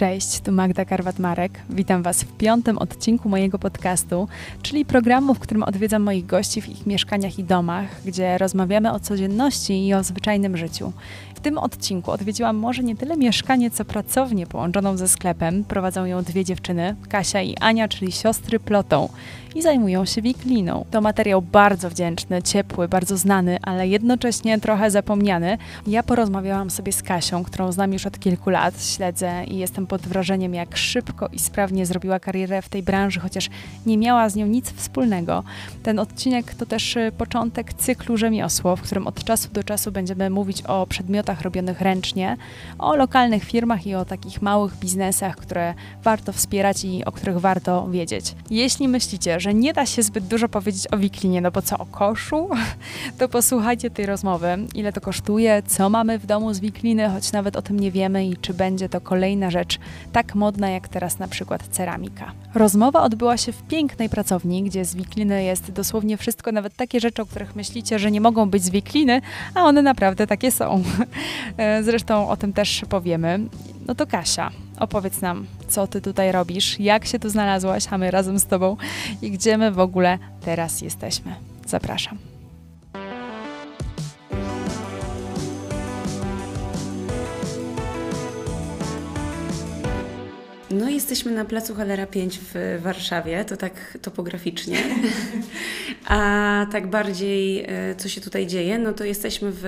Cześć, tu Magda Karwat-Marek. Witam Was w piątym odcinku mojego podcastu, czyli programu, w którym odwiedzam moich gości w ich mieszkaniach i domach, gdzie rozmawiamy o codzienności i o zwyczajnym życiu. W tym odcinku odwiedziłam może nie tyle mieszkanie, co pracownię połączoną ze sklepem. Prowadzą ją dwie dziewczyny, Kasia i Ania, czyli siostry Plotą i zajmują się wikliną. To materiał bardzo wdzięczny, ciepły, bardzo znany, ale jednocześnie trochę zapomniany. Ja porozmawiałam sobie z Kasią, którą znam już od kilku lat, śledzę i jestem pod wrażeniem, jak szybko i sprawnie zrobiła karierę w tej branży, chociaż nie miała z nią nic wspólnego. Ten odcinek to też y, początek cyklu Rzemiosło, w którym od czasu do czasu będziemy mówić o przedmiotach robionych ręcznie, o lokalnych firmach i o takich małych biznesach, które warto wspierać i o których warto wiedzieć. Jeśli myślicie, że nie da się zbyt dużo powiedzieć o wiklinie, no bo co o koszu, to posłuchajcie tej rozmowy, ile to kosztuje, co mamy w domu z wikliny, choć nawet o tym nie wiemy i czy będzie to kolejna rzecz tak modna jak teraz na przykład ceramika. Rozmowa odbyła się w pięknej pracowni, gdzie z wikliny jest dosłownie wszystko, nawet takie rzeczy, o których myślicie, że nie mogą być z wikliny, a one naprawdę takie są. Zresztą o tym też powiemy. No to Kasia, opowiedz nam, co ty tutaj robisz, jak się tu znalazłaś, a my razem z tobą i gdzie my w ogóle teraz jesteśmy. Zapraszam. No jesteśmy na placu Halera 5 w Warszawie, to tak topograficznie. A tak bardziej, e, co się tutaj dzieje, no to jesteśmy w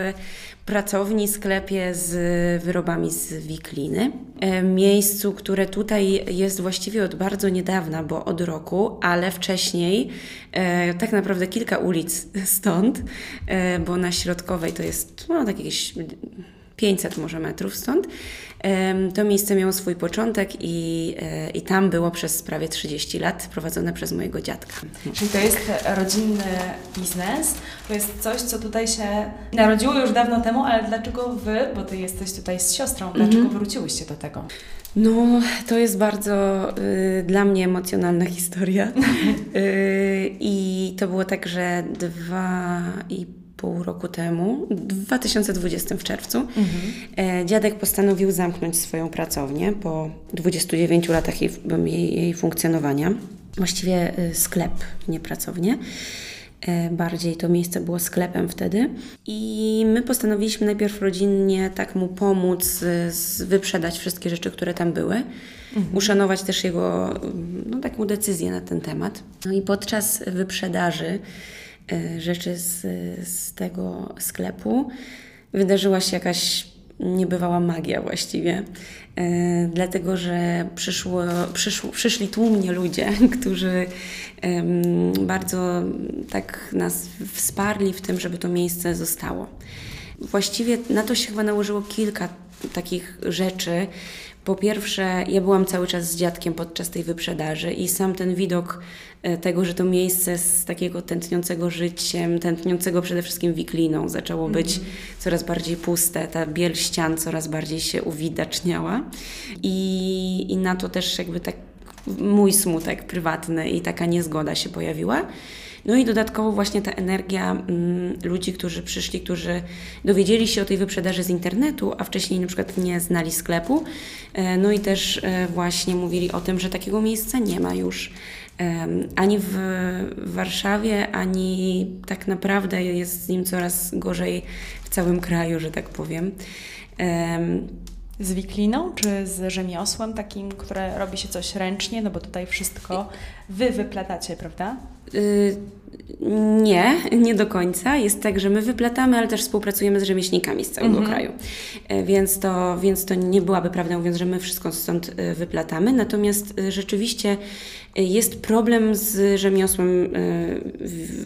pracowni, sklepie z wyrobami z wikliny. E, miejscu, które tutaj jest właściwie od bardzo niedawna, bo od roku, ale wcześniej, e, tak naprawdę kilka ulic stąd, bo na Środkowej to jest no, tak jakieś 500 może metrów stąd. To miejsce miało swój początek i, e, i tam było przez prawie 30 lat prowadzone przez mojego dziadka. Czyli to jest rodzinny biznes, to jest coś, co tutaj się narodziło już dawno temu, ale dlaczego Wy, bo Ty jesteś tutaj z siostrą, dlaczego mhm. wróciłyście do tego? No, to jest bardzo y, dla mnie emocjonalna historia. y, I to było tak, że dwa i pół roku temu, w 2020 w czerwcu, mhm. E, dziadek postanowił zamknąć swoją pracownię po 29 latach jej, jej, jej funkcjonowania. Właściwie e, sklep, nie pracownię. E, bardziej to miejsce było sklepem wtedy. I my postanowiliśmy najpierw rodzinnie tak mu pomóc wyprzedać wszystkie rzeczy, które tam były. Mhm. Uszanować też jego no, taką decyzję na ten temat. No i podczas wyprzedaży rzeczy z, z tego sklepu, wydarzyła się jakaś niebywała magia właściwie. E, dlatego, że przyszło, przyszło, przyszli tłumnie ludzie, którzy bardzo tak nas wsparli w tym, żeby to miejsce zostało. Właściwie na to się chyba nałożyło kilka takich rzeczy, po pierwsze, ja byłam cały czas z dziadkiem podczas tej wyprzedaży i sam ten widok e, tego, że to miejsce z takiego tętniącego życiem, tętniącego przede wszystkim wikliną zaczęło być mm. coraz bardziej puste, ta biel ścian coraz bardziej się uwidaczniała i, i na to też jakby tak mój smutek prywatny i taka niezgoda się pojawiła. No i dodatkowo właśnie ta energia mm, ludzi, którzy przyszli, którzy dowiedzieli się o tej wyprzedaży z internetu, a wcześniej na przykład nie znali sklepu. E, no i też e, właśnie mówili o tym, że takiego miejsca nie ma już ani w Warszawie, ani tak naprawdę jest z nim coraz gorzej w całym kraju, że tak powiem. Z wikliną czy z rzemiosłem takim, które robi się coś ręcznie, no bo tutaj wszystko wy wyplatacie, prawda? Y nie, nie do końca. Jest tak, że my wyplatamy, ale też współpracujemy z rzemieślnikami z całego mhm. kraju. E, więc to, więc to nie byłaby prawda mówiąc, że my wszystko stąd e, wyplatamy. Natomiast rzeczywiście jest problem z rzemiosłem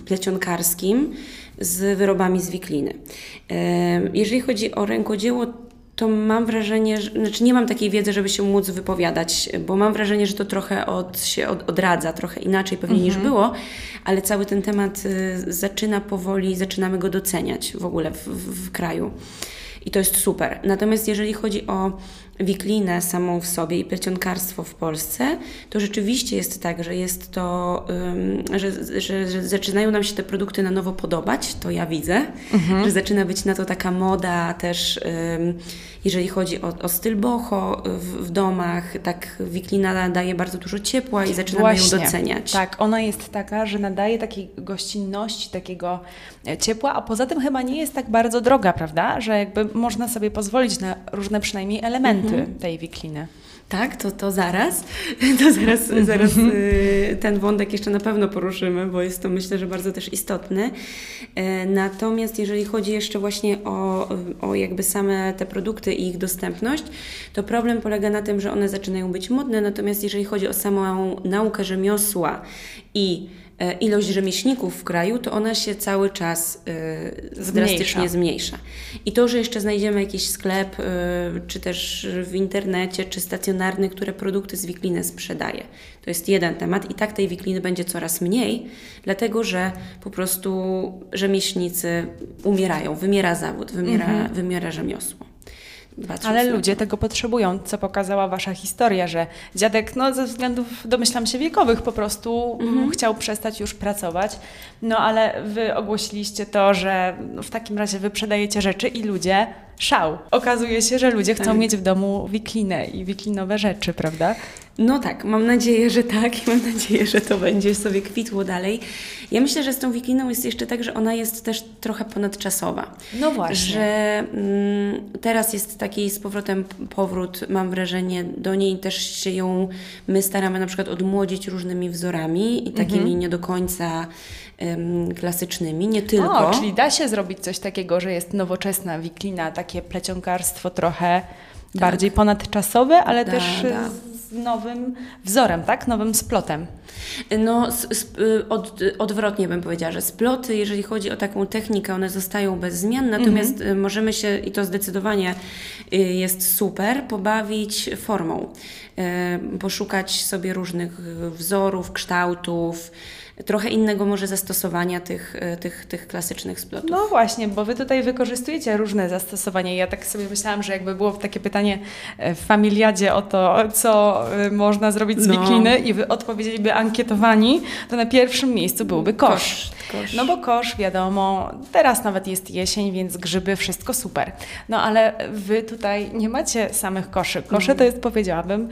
plecionkarskim, z wyrobami z wikliny. Jeżeli chodzi o rękodzieło, to mam wrażenie, że, znaczy nie mam takiej wiedzy, żeby się móc wypowiadać, bo mam wrażenie, że to trochę od, się od, odradza, trochę inaczej pewnie niż mhm. było, ale cały ten temat y, zaczyna powoli, zaczynamy go doceniać w ogóle w, w, w kraju. I to jest super. Natomiast jeżeli chodzi o wiklinę samą w sobie i plecionkarstwo w Polsce, to rzeczywiście jest tak, że jest to, że, że, że, zaczynają nam się te produkty na nowo podobać, to ja widzę, mhm. że zaczyna być na to taka moda też jeżeli chodzi o, o styl boho w, w domach, tak wiklina daje bardzo dużo ciepła i zaczynamy Właśnie. ją doceniać. Tak, ona jest taka, że nadaje takiej gościnności, takiego e, ciepła, a poza tym chyba nie jest tak bardzo droga, prawda? Że jakby można sobie pozwolić na różne przynajmniej elementy Mhm. tej wikliny. Tak, to, to zaraz. To zaraz, zaraz y, ten wątek jeszcze na pewno poruszymy, bo jest to myślę, że bardzo też istotny. E, Natomiast jeżeli chodzi jeszcze właśnie o, o jakby same te produkty i ich dostępność, to problem polega na tym, że one zaczynają być modne, natomiast jeżeli chodzi o samą naukę rzemiosła i ilość rzemieślników w kraju, to ona się cały czas y, drastycznie zmniejsza. I to, że jeszcze znajdziemy jakiś sklep, y, czy też w internecie, czy stacjonarny, które produkty z wikliny sprzedaje, to jest jeden temat. I tak tej wikliny będzie coraz mniej, dlatego że po prostu rzemieślnicy umierają, wymiera zawód, wymiera, wymiera rzemiosło. Ale ludzie tego potrzebują, co pokazała Wasza historia, że dziadek, no ze względów, domyślam się, wiekowych po prostu mm, chciał przestać już pracować. No ale Wy ogłosiliście to, że w takim razie Wy przedajecie rzeczy i ludzie szał. Okazuje się, że ludzie chcą Tak. mieć w domu wiklinę i wiklinowe rzeczy, prawda? No tak, mam nadzieję, że tak i mam nadzieję, że to będzie sobie kwitło dalej. Ja myślę, że z tą wikliną jest jeszcze tak, że ona jest też trochę ponadczasowa. No właśnie. Że mm, teraz jest taki z powrotem powrót, mam wrażenie, do niej też się ją my staramy na przykład odmłodzić różnymi wzorami i takimi Mhm. nie do końca klasycznymi, nie tylko. O, czyli da się zrobić coś takiego, że jest nowoczesna wiklina, takie plecionkarstwo trochę bardziej ponadczasowe, ale Tak. Da, też da. z nowym wzorem, tak? Nowym splotem. No, y, od, odwrotnie bym powiedziała, że sploty, jeżeli chodzi o taką technikę, one zostają bez zmian, natomiast y, możemy się, i to zdecydowanie y, jest super, pobawić formą. Poszukać sobie różnych wzorów, kształtów, trochę innego może zastosowania tych, y, tych, tych klasycznych splotów. No właśnie, bo wy tutaj wykorzystujecie różne zastosowania. Ja tak sobie myślałam, że jakby było takie pytanie e, w familiadzie o to, co e, można zrobić z No. wikliny i wy odpowiedzieliby ankietowani, to na pierwszym miejscu byłby kosz. Kosz, kosz. No bo kosz, wiadomo, teraz nawet jest jesień, więc grzyby, wszystko super. No ale wy tutaj nie macie samych koszy. Kosze to jest, powiedziałabym,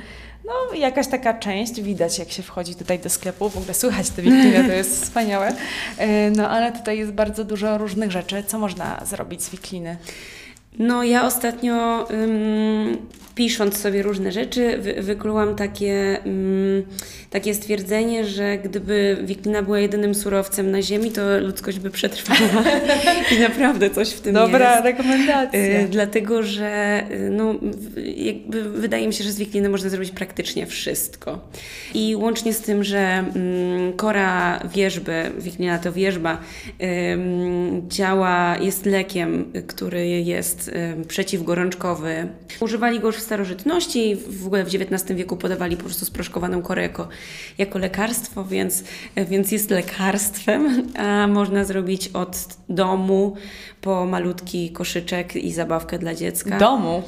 no jakaś taka część, widać jak się wchodzi tutaj do sklepu, w ogóle słychać te wikliny, to jest wspaniałe. E, No ale tutaj jest bardzo dużo różnych rzeczy, co można zrobić z wikliny. No, ja ostatnio ym, pisząc sobie różne rzeczy, wy, wyklułam takie, ym, takie stwierdzenie, że gdyby wiklina była jedynym surowcem na Ziemi, to ludzkość by przetrwała. I naprawdę coś w tym Dobra jest. rekomendacja. Y, dlatego, że y, no, jakby wydaje mi się, że z wikliny można zrobić praktycznie wszystko. I łącznie z tym, że kora wierzby, wiklina to wierzba, działa, jest lekiem, który jest przeciwgorączkowy. Używali go już w starożytności, w ogóle w XIX wieku podawali po prostu sproszkowaną korę jako, jako lekarstwo, więc, więc jest lekarstwem, a można zrobić od domu po malutki koszyczek i zabawkę dla dziecka. Domu.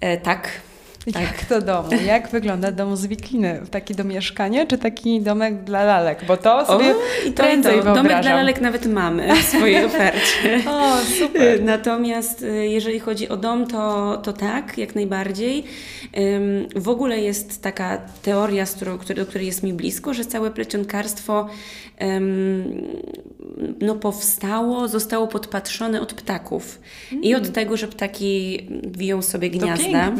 E, tak. Tak. Jak to domu? Jak wygląda dom z wikliny? Taki do mieszkania, czy taki domek dla lalek? Bo to sobie i to, i prędzej to. Domek dla lalek nawet mamy w swojej ofercie. O, super. Natomiast y, jeżeli chodzi o dom, to, to tak, jak najbardziej. W ogóle jest taka teoria, do której jest mi blisko, że całe plecionkarstwo no, powstało, zostało podpatrzone od ptaków. I od tego, że ptaki wiją sobie gniazda.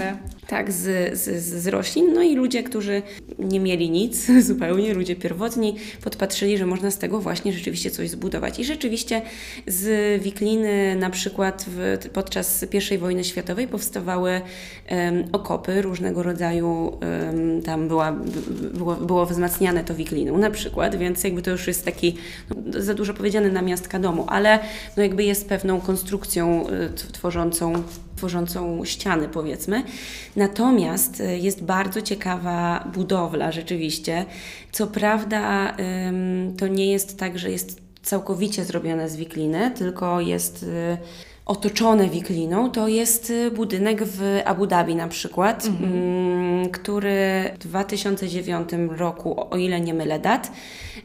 Tak, z, z, z roślin. No i ludzie, którzy nie mieli nic zupełnie, ludzie pierwotni, podpatrzyli, że można z tego właśnie rzeczywiście coś zbudować. I rzeczywiście z wikliny na przykład w, podczas I wojny światowej powstawały em, okopy różnego rodzaju, em, tam była, było, było wzmacniane to wikliną na przykład, więc jakby to już jest taki, no, za dużo powiedziane namiastka domu, ale no jakby jest pewną konstrukcją y, tworzącą tworzącą ściany, powiedzmy. Natomiast y, jest bardzo ciekawa budowla, rzeczywiście. Co prawda, to nie jest tak, że jest całkowicie zrobione z wikliny, tylko jest y, otoczone wikliną, to jest y, budynek w Abu Dhabi na przykład, mm, który w 2009 roku, o ile nie mylę dat,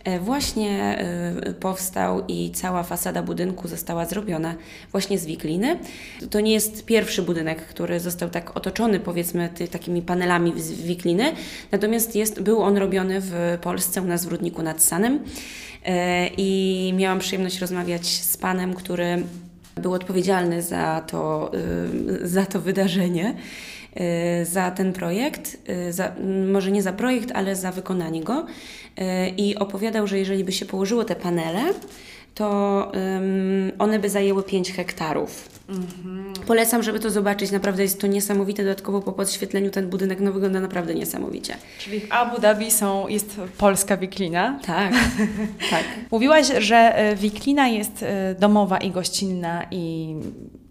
e, właśnie y, powstał i cała fasada budynku została zrobiona właśnie z wikliny. To nie jest pierwszy budynek, który został tak otoczony powiedzmy ty, takimi panelami z wikliny, natomiast jest, był on robiony w Polsce u nas w Rudniku nad Sanem. E, i miałam przyjemność rozmawiać z panem, który był odpowiedzialny za to, y, za to wydarzenie, y, za ten projekt, y, za, może nie za projekt, ale za wykonanie go. I opowiadał, że jeżeli by się położyło te panele, to um, one by zajęły 5 hektarów. Mhm. Polecam, żeby to zobaczyć. Naprawdę jest to niesamowite. Dodatkowo po podświetleniu ten budynek no, wygląda naprawdę niesamowicie. Czyli w Abu Dhabi są, jest polska wiklina. Tak, tak. Mówiłaś, że e, wiklina jest e, domowa i gościnna i,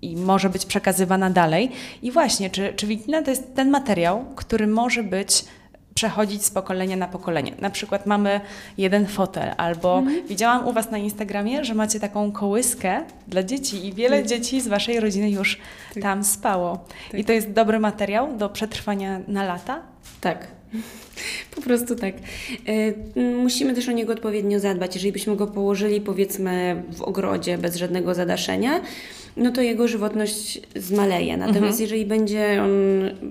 i może być przekazywana dalej. I właśnie, czy, czy wiklina to jest ten materiał, który może być przechodzić z pokolenia na pokolenie. Na przykład mamy jeden fotel, albo mhm. widziałam u Was na Instagramie, że macie taką kołyskę dla dzieci i wiele tak. dzieci z Waszej rodziny już tak. tam spało. Tak. I to jest dobry materiał do przetrwania na lata? Tak. Po prostu tak. E, musimy też o niego odpowiednio zadbać. Jeżeli byśmy go położyli, powiedzmy, w ogrodzie bez żadnego zadaszenia, no to jego żywotność zmaleje. Natomiast mhm. jeżeli będzie on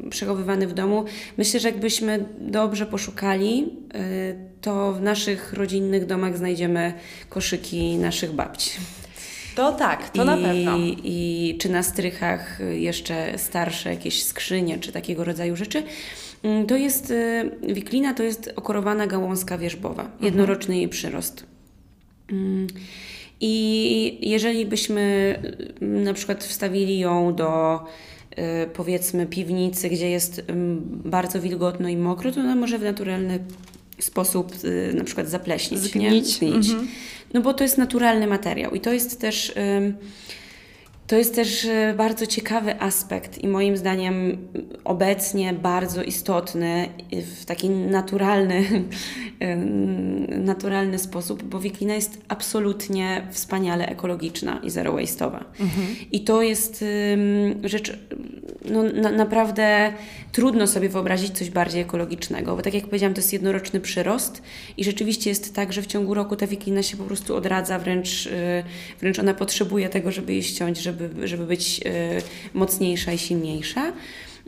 przechowywany w domu, myślę, że jakbyśmy dobrze poszukali, y, to w naszych rodzinnych domach znajdziemy koszyki naszych babci. To tak, to I, na pewno. I czy na strychach jeszcze starsze jakieś skrzynie, czy takiego rodzaju rzeczy. Mm, to jest, y, wiklina to jest okorowana gałązka wierzbowa, mhm. jednoroczny jej przyrost. Mm, i jeżeli byśmy mm, na przykład wstawili ją do y, powiedzmy piwnicy, gdzie jest bardzo wilgotno i mokro, to ona może w naturalny sposób y, na przykład zapleśnić, Zgnić. nie? Zgnić. Mhm. No bo to jest naturalny materiał i to jest też to jest też e, bardzo ciekawy aspekt i moim zdaniem obecnie bardzo istotny w taki naturalny, naturalny sposób, bo wiklina jest absolutnie wspaniale ekologiczna i zero waste'owa. Mhm. I to jest rzecz no, na, naprawdę trudno sobie wyobrazić coś bardziej ekologicznego, bo tak jak powiedziałam, to jest jednoroczny przyrost i rzeczywiście jest tak, że w ciągu roku ta wiklina się po prostu odradza, wręcz, y, wręcz ona potrzebuje tego, żeby jej ściąć, żeby, żeby być y, mocniejsza i silniejsza.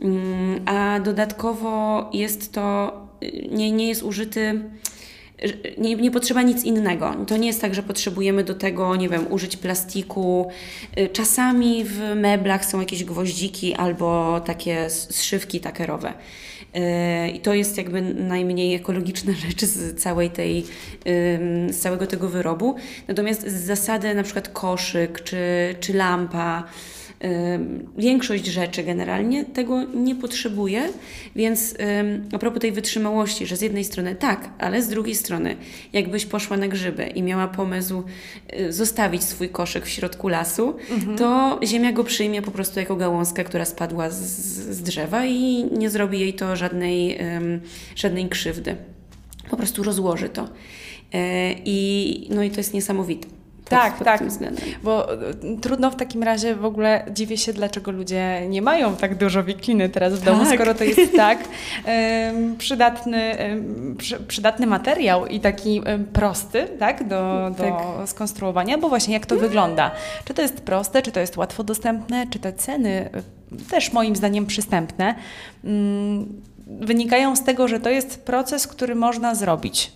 Mm, a dodatkowo jest to, y, nie, nie jest użyty nie, nie potrzeba nic innego. To nie jest tak, że potrzebujemy do tego, nie wiem, użyć plastiku. Czasami w meblach są jakieś gwoździki albo takie zszywki takerowe. I to jest jakby najmniej ekologiczna rzecz z całej tej, z całego tego wyrobu. Natomiast z zasady na przykład koszyk czy, czy lampa, Większość rzeczy generalnie tego nie potrzebuje, więc a propos tej wytrzymałości, że z jednej strony tak, ale z drugiej strony, jakbyś poszła na grzyby i miała pomysł y, zostawić swój koszyk w środku lasu, mhm. to ziemia go przyjmie po prostu jako gałązkę, która spadła z, z drzewa i nie zrobi jej to żadnej, żadnej krzywdy. Po prostu rozłoży to. E, I, no i to jest niesamowite tak, pod tak. Bo e, trudno w takim razie w ogóle dziwię się, dlaczego ludzie nie mają tak dużo wikliny teraz w domu, tak. skoro to jest tak przydatny, przy, przydatny materiał i taki prosty tak, do, do tak. skonstruowania, bo właśnie jak to wygląda. Czy to jest proste, czy to jest łatwo dostępne, czy te ceny e, też moim zdaniem przystępne. Um, wynikają z tego, że to jest proces, który można zrobić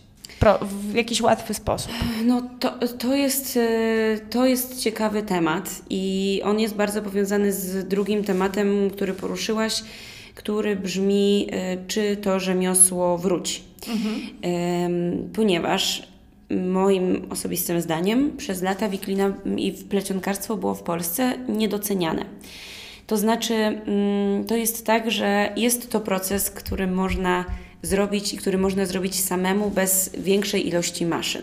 w jakiś łatwy sposób? No to, to, jest, e, to jest ciekawy temat i on jest bardzo powiązany z drugim tematem, który poruszyłaś, który brzmi, e, czy to rzemiosło wróci. Mhm. Ponieważ moim osobistym zdaniem przez lata wiklina i plecionkarstwo było w Polsce niedoceniane. To znaczy, mm, to jest tak, że jest to proces, który można zrobić i który można zrobić samemu bez większej ilości maszyn.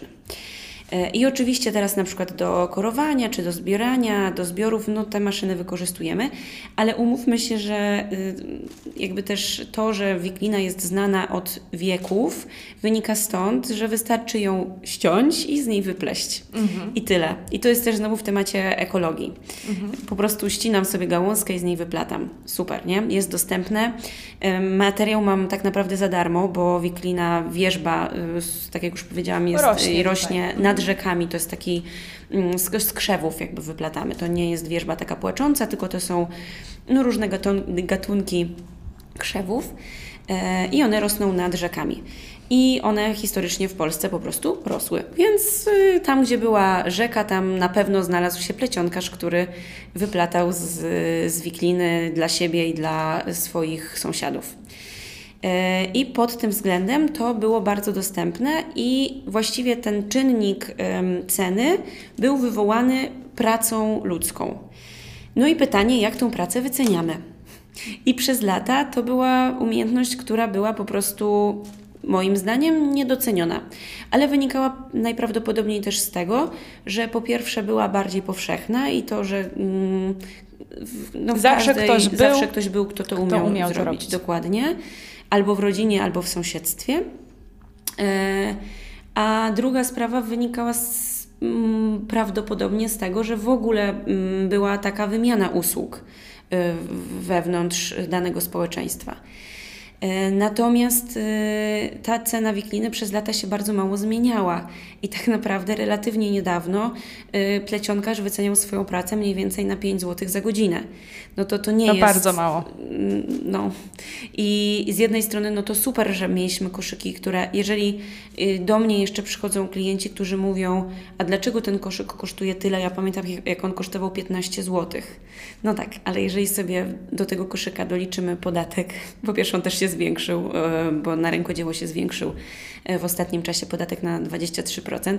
E, I oczywiście teraz na przykład do korowania, czy do zbierania, do zbiorów, no te maszyny wykorzystujemy, ale umówmy się, że y, jakby też to, że wiklina jest znana od wieków, wynika stąd, że wystarczy ją ściąć i z niej wypleść. Mhm. I tyle. I to jest też znowu w temacie ekologii. Mhm. Po prostu ścinam sobie gałązkę i z niej wyplatam. Super, nie? Jest dostępne. Materiał mam tak naprawdę za darmo, bo wiklina, wierzba, y, tak jak już powiedziałam, jest rośnie, rośnie nad rzekami. To jest taki mm, z krzewów jakby wyplatamy. To nie jest wierzba taka płacząca, tylko to są no, różne gatunki krzewów e, i one rosną nad rzekami. I one historycznie w Polsce po prostu rosły. Więc y, tam, gdzie była rzeka, tam na pewno znalazł się plecionkarz, który wyplatał z, z wikliny dla siebie i dla swoich sąsiadów. I pod tym względem to było bardzo dostępne, i właściwie ten czynnik ceny był wywołany pracą ludzką. No i pytanie, jak tą pracę wyceniamy? I przez lata to była umiejętność, która była po prostu moim zdaniem niedoceniona, ale wynikała najprawdopodobniej też z tego, że po pierwsze była bardziej powszechna i to, że mm, no, zawsze, każdej, ktoś był, zawsze ktoś był, kto to umiał, umiał zrobić. zrobić. Dokładnie albo w rodzinie, albo w sąsiedztwie. E, a druga sprawa wynikała z, mm, prawdopodobnie z tego, że w ogóle mm, była taka wymiana usług e, wewnątrz danego społeczeństwa. E, natomiast e, ta cena wikliny przez lata się bardzo mało zmieniała i tak naprawdę relatywnie niedawno e, plecionkarz wyceniał swoją pracę mniej więcej na 5 zł za godzinę. No to to nie to jest... bardzo mało. Mm, no. I z jednej strony no to super, że mieliśmy koszyki, które jeżeli do mnie jeszcze przychodzą klienci, którzy mówią, a dlaczego ten koszyk kosztuje tyle? Ja pamiętam jak on kosztował 15 zł. No tak, ale jeżeli sobie do tego koszyka doliczymy podatek, po pierwsze on też się zwiększył, e, bo na rynku dzieło się zwiększył e, w ostatnim czasie podatek na 23%.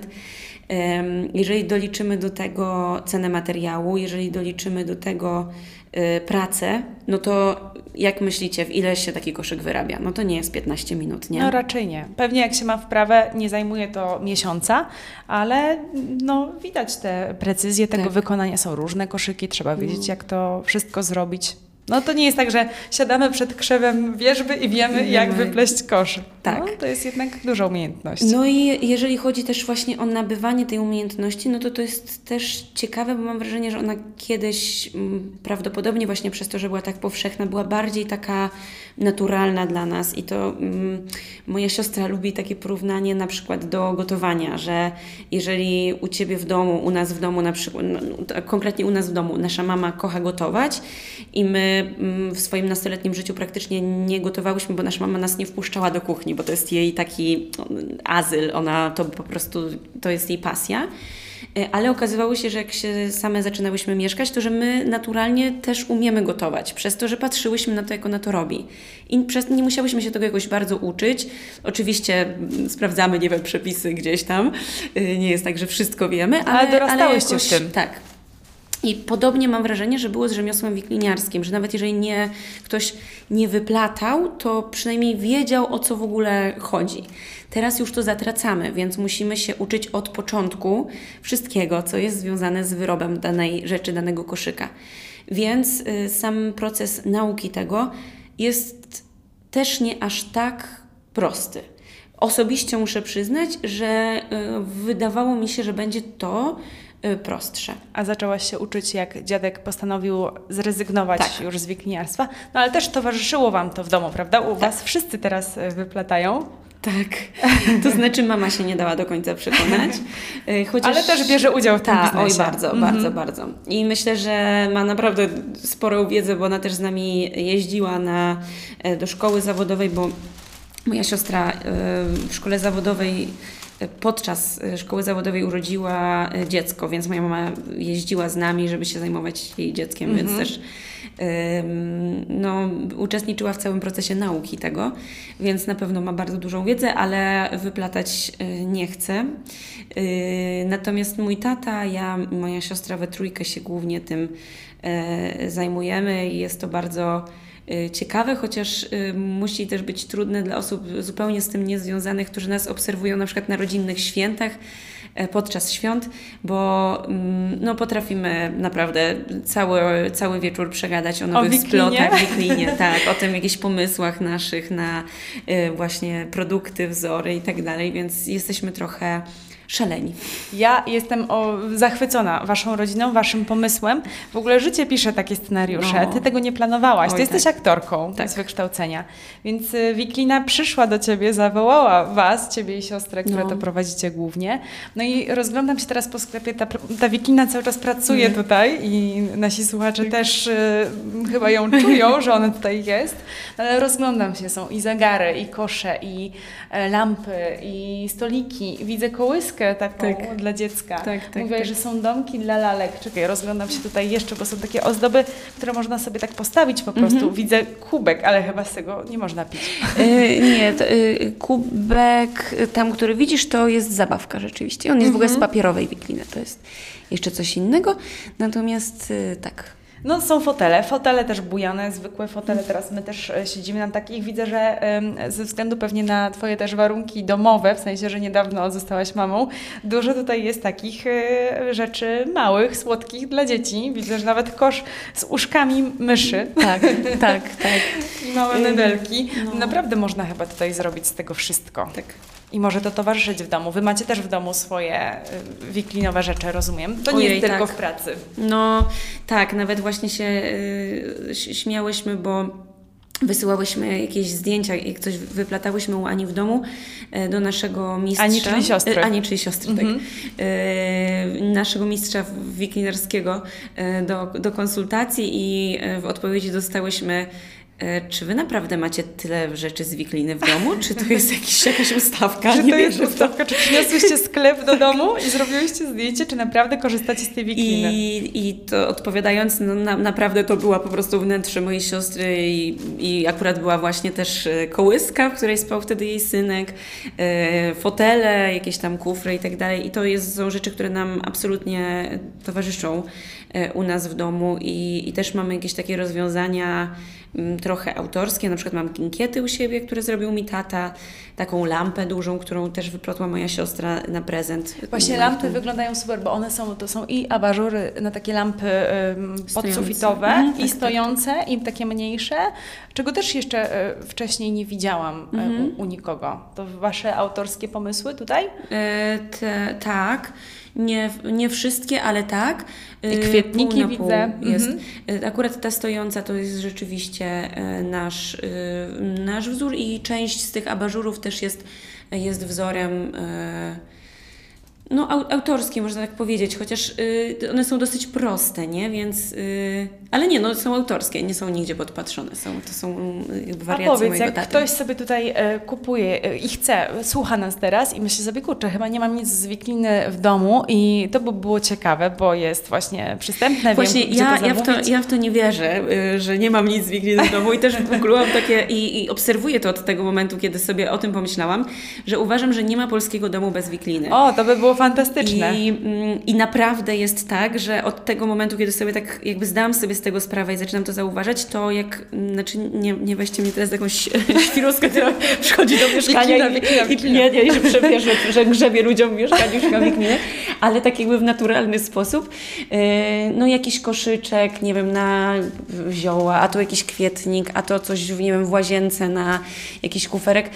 Jeżeli doliczymy do tego cenę materiału, jeżeli doliczymy do tego e, pracę, no to jak myślicie, w ile się taki koszyk wyrabia? No to nie jest 15 minut, nie? No raczej nie. Pewnie jak się ma wprawę, nie zajmuje to miesiąca, ale no widać te precyzje tego tak. wykonania. Są różne koszyki, trzeba wiedzieć, mhm. jak to wszystko zrobić. No to nie jest tak, że siadamy przed krzewem wierzby i wiemy, jak wypleść kosz. Tak. No, to jest jednak duża umiejętność. No i jeżeli chodzi też właśnie o nabywanie tej umiejętności, no to to jest też ciekawe, bo mam wrażenie, że ona kiedyś mm, prawdopodobnie właśnie przez to, że była tak powszechna, była bardziej taka naturalna dla nas i to mm, moja siostra lubi takie porównanie na przykład do gotowania, że jeżeli u Ciebie w domu, u nas w domu na przykład, no, no konkretnie u nas w domu, nasza mama kocha gotować i my mm, w swoim nastoletnim życiu praktycznie nie gotowałyśmy, bo nasza mama nas nie wpuszczała do kuchni, bo to jest jej taki no, azyl, ona to po prostu, to jest jej pasja. E, ale okazywało się, że jak się same zaczynałyśmy mieszkać, to że my naturalnie też umiemy gotować, przez to, że patrzyłyśmy na to, jak ona to robi. I przez, nie musiałyśmy się tego jakoś bardzo uczyć. Oczywiście mm, sprawdzamy, nie wiem, przepisy gdzieś tam. E, nie jest tak, że wszystko wiemy, ale, ale dorastałyście ale jakoś, w tym. Tak, i podobnie mam wrażenie, że było z rzemiosłem wikliniarskim, że nawet jeżeli nie, ktoś nie wyplatał, to przynajmniej wiedział o co w ogóle chodzi. Teraz już to zatracamy, więc musimy się uczyć od początku wszystkiego, co jest związane z wyrobem danej rzeczy, danego koszyka. Więc y, sam proces nauki tego jest też nie aż tak prosty. Osobiście muszę przyznać, że y, wydawało mi się, że będzie to prostsze. A zaczęłaś się uczyć, jak dziadek postanowił zrezygnować tak. już z wikniarstwa, no ale też towarzyszyło Wam to w domu, prawda? U tak. Was wszyscy teraz y, wyplatają. Tak, to znaczy mama się nie dała do końca przekonać. Y, chociaż... Ale też bierze udział w tym Ta, Oj, bardzo, mhm. bardzo, bardzo. I myślę, że ma naprawdę sporą wiedzę, bo ona też z nami jeździła na, e, do szkoły zawodowej, bo moja siostra w szkole zawodowej podczas e, szkoły zawodowej urodziła e, dziecko, więc moja mama jeździła z nami, żeby się zajmować jej dzieckiem, mm -hmm. więc mhm. też no, uczestniczyła w całym procesie nauki tego, więc na pewno ma bardzo dużą wiedzę, ale wyplatać e, nie chce. Natomiast mój tata, ja, moja siostra we trójkę się głównie tym zajmujemy i jest to bardzo ciekawe, chociaż y, musi też być trudne dla osób zupełnie z tym niezwiązanych, którzy nas obserwują na przykład na rodzinnych świętach, e, podczas świąt, bo mm, no, potrafimy naprawdę cały, cały wieczór przegadać o nowych Wiklinie? splotach, Wiklinie, tak, o tym jakichś pomysłach naszych na y, właśnie produkty, wzory i tak dalej, więc jesteśmy trochę szaleni. Ja jestem o, zachwycona Waszą rodziną, Waszym pomysłem. W ogóle życie pisze takie scenariusze. No. Ty tego nie planowałaś. Ty Oj, jesteś tak. aktorką Tak. z wykształcenia. Więc y, Wiklina przyszła do Ciebie, zawołała Was, Ciebie i siostrę, które No. to prowadzicie głównie. No i rozglądam się teraz po sklepie. Ta, ta Wiklina cały czas pracuje Mhm. tutaj i nasi słuchacze też y, chyba ją czują, że ona tutaj jest. Ale rozglądam się, są i zegary, i kosze, i e, lampy, i stoliki. Widzę taką Tak. dla dziecka. Tak, tak, Mówiłaś, tak. że są domki dla lalek. Czekaj, rozglądam się tutaj jeszcze, bo są takie ozdoby, które można sobie tak postawić po prostu. Mhm. Widzę kubek, ale chyba z tego nie można pić. Y, nie, to, y, kubek y, tam, który widzisz, to jest zabawka rzeczywiście. On jest w ogóle z papierowej wikliny, to jest jeszcze coś innego. Natomiast y, tak. No są fotele, fotele też bujane, zwykłe fotele. Teraz my też e, siedzimy na takich. Widzę, że ze względu pewnie na Twoje też warunki domowe, w sensie, że niedawno zostałaś mamą, dużo tutaj jest takich e, rzeczy małych, słodkich dla dzieci. Widzę, że nawet kosz z uszkami myszy Tak, tak, tak. i małe medelki. no. Naprawdę można chyba tutaj zrobić z tego wszystko. tak. I może to towarzyszyć w domu. Wy macie też w domu swoje y, wiklinowe rzeczy, rozumiem. To nie Ojej, jest tylko tak. w pracy. No tak, nawet właśnie się y, ś- śmiałyśmy, bo wysyłałyśmy jakieś zdjęcia, jak coś wyplatałyśmy u Ani w domu e, do naszego mistrza. Ani, czyli siostry. E, Ani, czyli siostry, Mhm. tak. E, naszego mistrza wiklinerskiego do, do konsultacji i w odpowiedzi dostałyśmy czy wy naprawdę macie tyle rzeczy z wikliny w domu? Czy to jest jakiś, jakaś ustawka? Czy Nie to jest ustawka? Czy przyniosłyście sklep do domu i zrobiłyście zdjęcie? Czy naprawdę korzystacie z tej wikliny? I, I to odpowiadając, no, na, naprawdę to była po prostu wnętrze mojej siostry i, i akurat była właśnie też e, kołyska, w której spał wtedy jej synek, e, fotele, jakieś tam kufry i tak dalej. I to jest, są rzeczy, które nam absolutnie towarzyszą e, u nas w domu i, i też mamy jakieś takie rozwiązania mm, trochę autorskie, na przykład mam kinkiety u siebie, które zrobił mi tata, taką lampę dużą, którą też wyplotła moja siostra na prezent. Właśnie lampy wyglądają super, bo one są, to są i abażury na takie lampy podsufitowe Mhm, i tak, tak. stojące i takie mniejsze, czego też jeszcze y, wcześniej nie widziałam y, Mhm. u, u nikogo. To wasze autorskie pomysły tutaj? E, te, tak. Nie, nie wszystkie, ale tak. I kwietniki pół na widzę. Pół jest. Mhm. E, Akurat ta stojąca to jest rzeczywiście e, nasz, nasz wzór i część z tych abażurów też jest, jest wzorem no, au, autorskim, można tak powiedzieć, chociaż y, one są dosyć proste, nie? Więc, y, ale nie, no są autorskie, nie są nigdzie podpatrzone, są, to są y, jakby A wariacje powiedz, mojego jak ktoś sobie tutaj e, kupuje e, i chce, słucha nas teraz i myśli sobie, kurczę, chyba nie mam nic z wikliny w domu i to by było ciekawe, bo jest właśnie przystępne, Właśnie wiem, ja, to ja, w to, ja w to nie wierzę, y, że nie mam nic z Wikliny w domu i też w ogóle mam takie, i, i obserwuję to od tego momentu, kiedy sobie o tym pomyślałam, że uważam, że nie ma polskiego domu bez Wikliny. O, to by było fantastyczne. I, mm, I naprawdę jest tak, że od tego momentu, kiedy sobie tak jakby zdałam sobie z tego sprawę i zaczynam to zauważać, to jak, mm, znaczy nie, nie weźcie mnie teraz jakąś świruskę, która przychodzi do mieszkania i, nie, nie, że, przebie, że, grzebie ludziom w mieszkaniu wikminy, ale tak jakby w naturalny sposób. Yy, No jakiś koszyczek, nie wiem, na zioła, a to jakiś kwietnik, a to coś, nie wiem, w łazience na jakiś kuferek.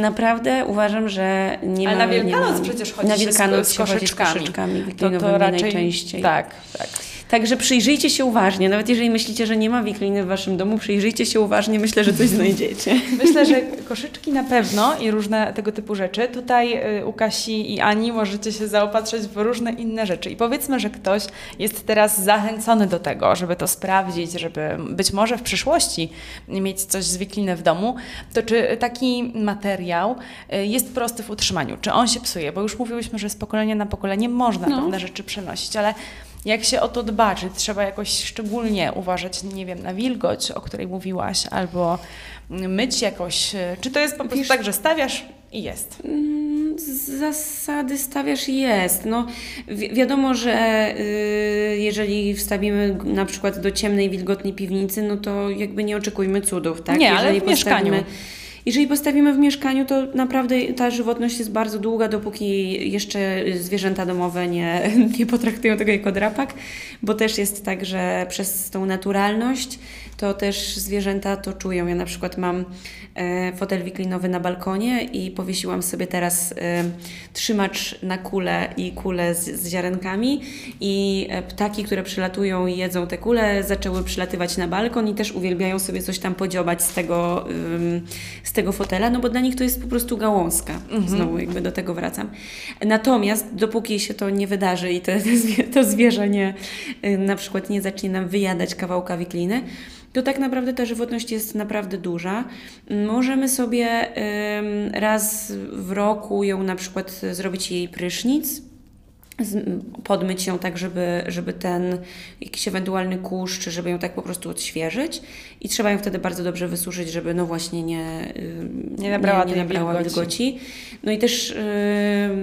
Naprawdę uważam, że nie Mhm. Ale ma... na nie Wielkanoc ma- przecież chodzi na się z- koszyczkami. koszyczkami To, to raczej najczęściej. Tak, tak. Także przyjrzyjcie się uważnie. Nawet jeżeli myślicie, że nie ma wikliny w waszym domu, przyjrzyjcie się uważnie. Myślę, że coś znajdziecie. Myślę, że koszyczki na pewno i różne tego typu rzeczy. Tutaj y, u Kasi i Ani możecie się zaopatrzyć w różne inne rzeczy. I powiedzmy, że ktoś jest teraz zachęcony do tego, żeby to sprawdzić, żeby być może w przyszłości mieć coś z wikliny w domu, to czy taki materiał y, jest prosty w utrzymaniu? Czy on się psuje? Bo już mówiłyśmy, że z pokolenia na pokolenie można No. pewne rzeczy przenosić, ale jak się o to dba? Czy trzeba jakoś szczególnie uważać, nie wiem, na wilgoć, o której mówiłaś, albo myć jakoś? Czy to jest po prostu Wiesz- tak, że stawiasz i jest? Mm, Z zasady stawiasz jest. No, wi- wiadomo, że y, jeżeli wstawimy na przykład do ciemnej, wilgotnej piwnicy, no to jakby nie oczekujmy cudów, tak? Nie, ale jeżeli w mieszkaniu. Jeżeli postawimy w mieszkaniu, to naprawdę ta żywotność jest bardzo długa, dopóki jeszcze zwierzęta domowe nie, nie potraktują tego jako drapak, bo też jest tak, że przez tą naturalność to też zwierzęta to czują. Ja na przykład mam e, fotel wiklinowy na balkonie i powiesiłam sobie teraz e, trzymacz na kulę i kulę z, z ziarenkami i e, ptaki, które przylatują i jedzą te kule, zaczęły przylatywać na balkon i też uwielbiają sobie coś tam podziobać z tego, z tego fotela, no bo dla nich to jest po prostu gałązka. Mhm. Znowu jakby do tego wracam. Natomiast dopóki się to nie wydarzy i to, to zwierzę nie, na przykład nie zacznie nam wyjadać kawałka wikliny, to tak naprawdę ta żywotność jest naprawdę duża. Możemy sobie raz w roku ją na przykład zrobić jej prysznic, podmyć ją tak, żeby, żeby ten jakiś ewentualny kurz, czy żeby ją tak po prostu odświeżyć i trzeba ją wtedy bardzo dobrze wysuszyć, żeby no właśnie nie, nie nabrała, nie, nie nabrała wilgoci. wilgoci. No i też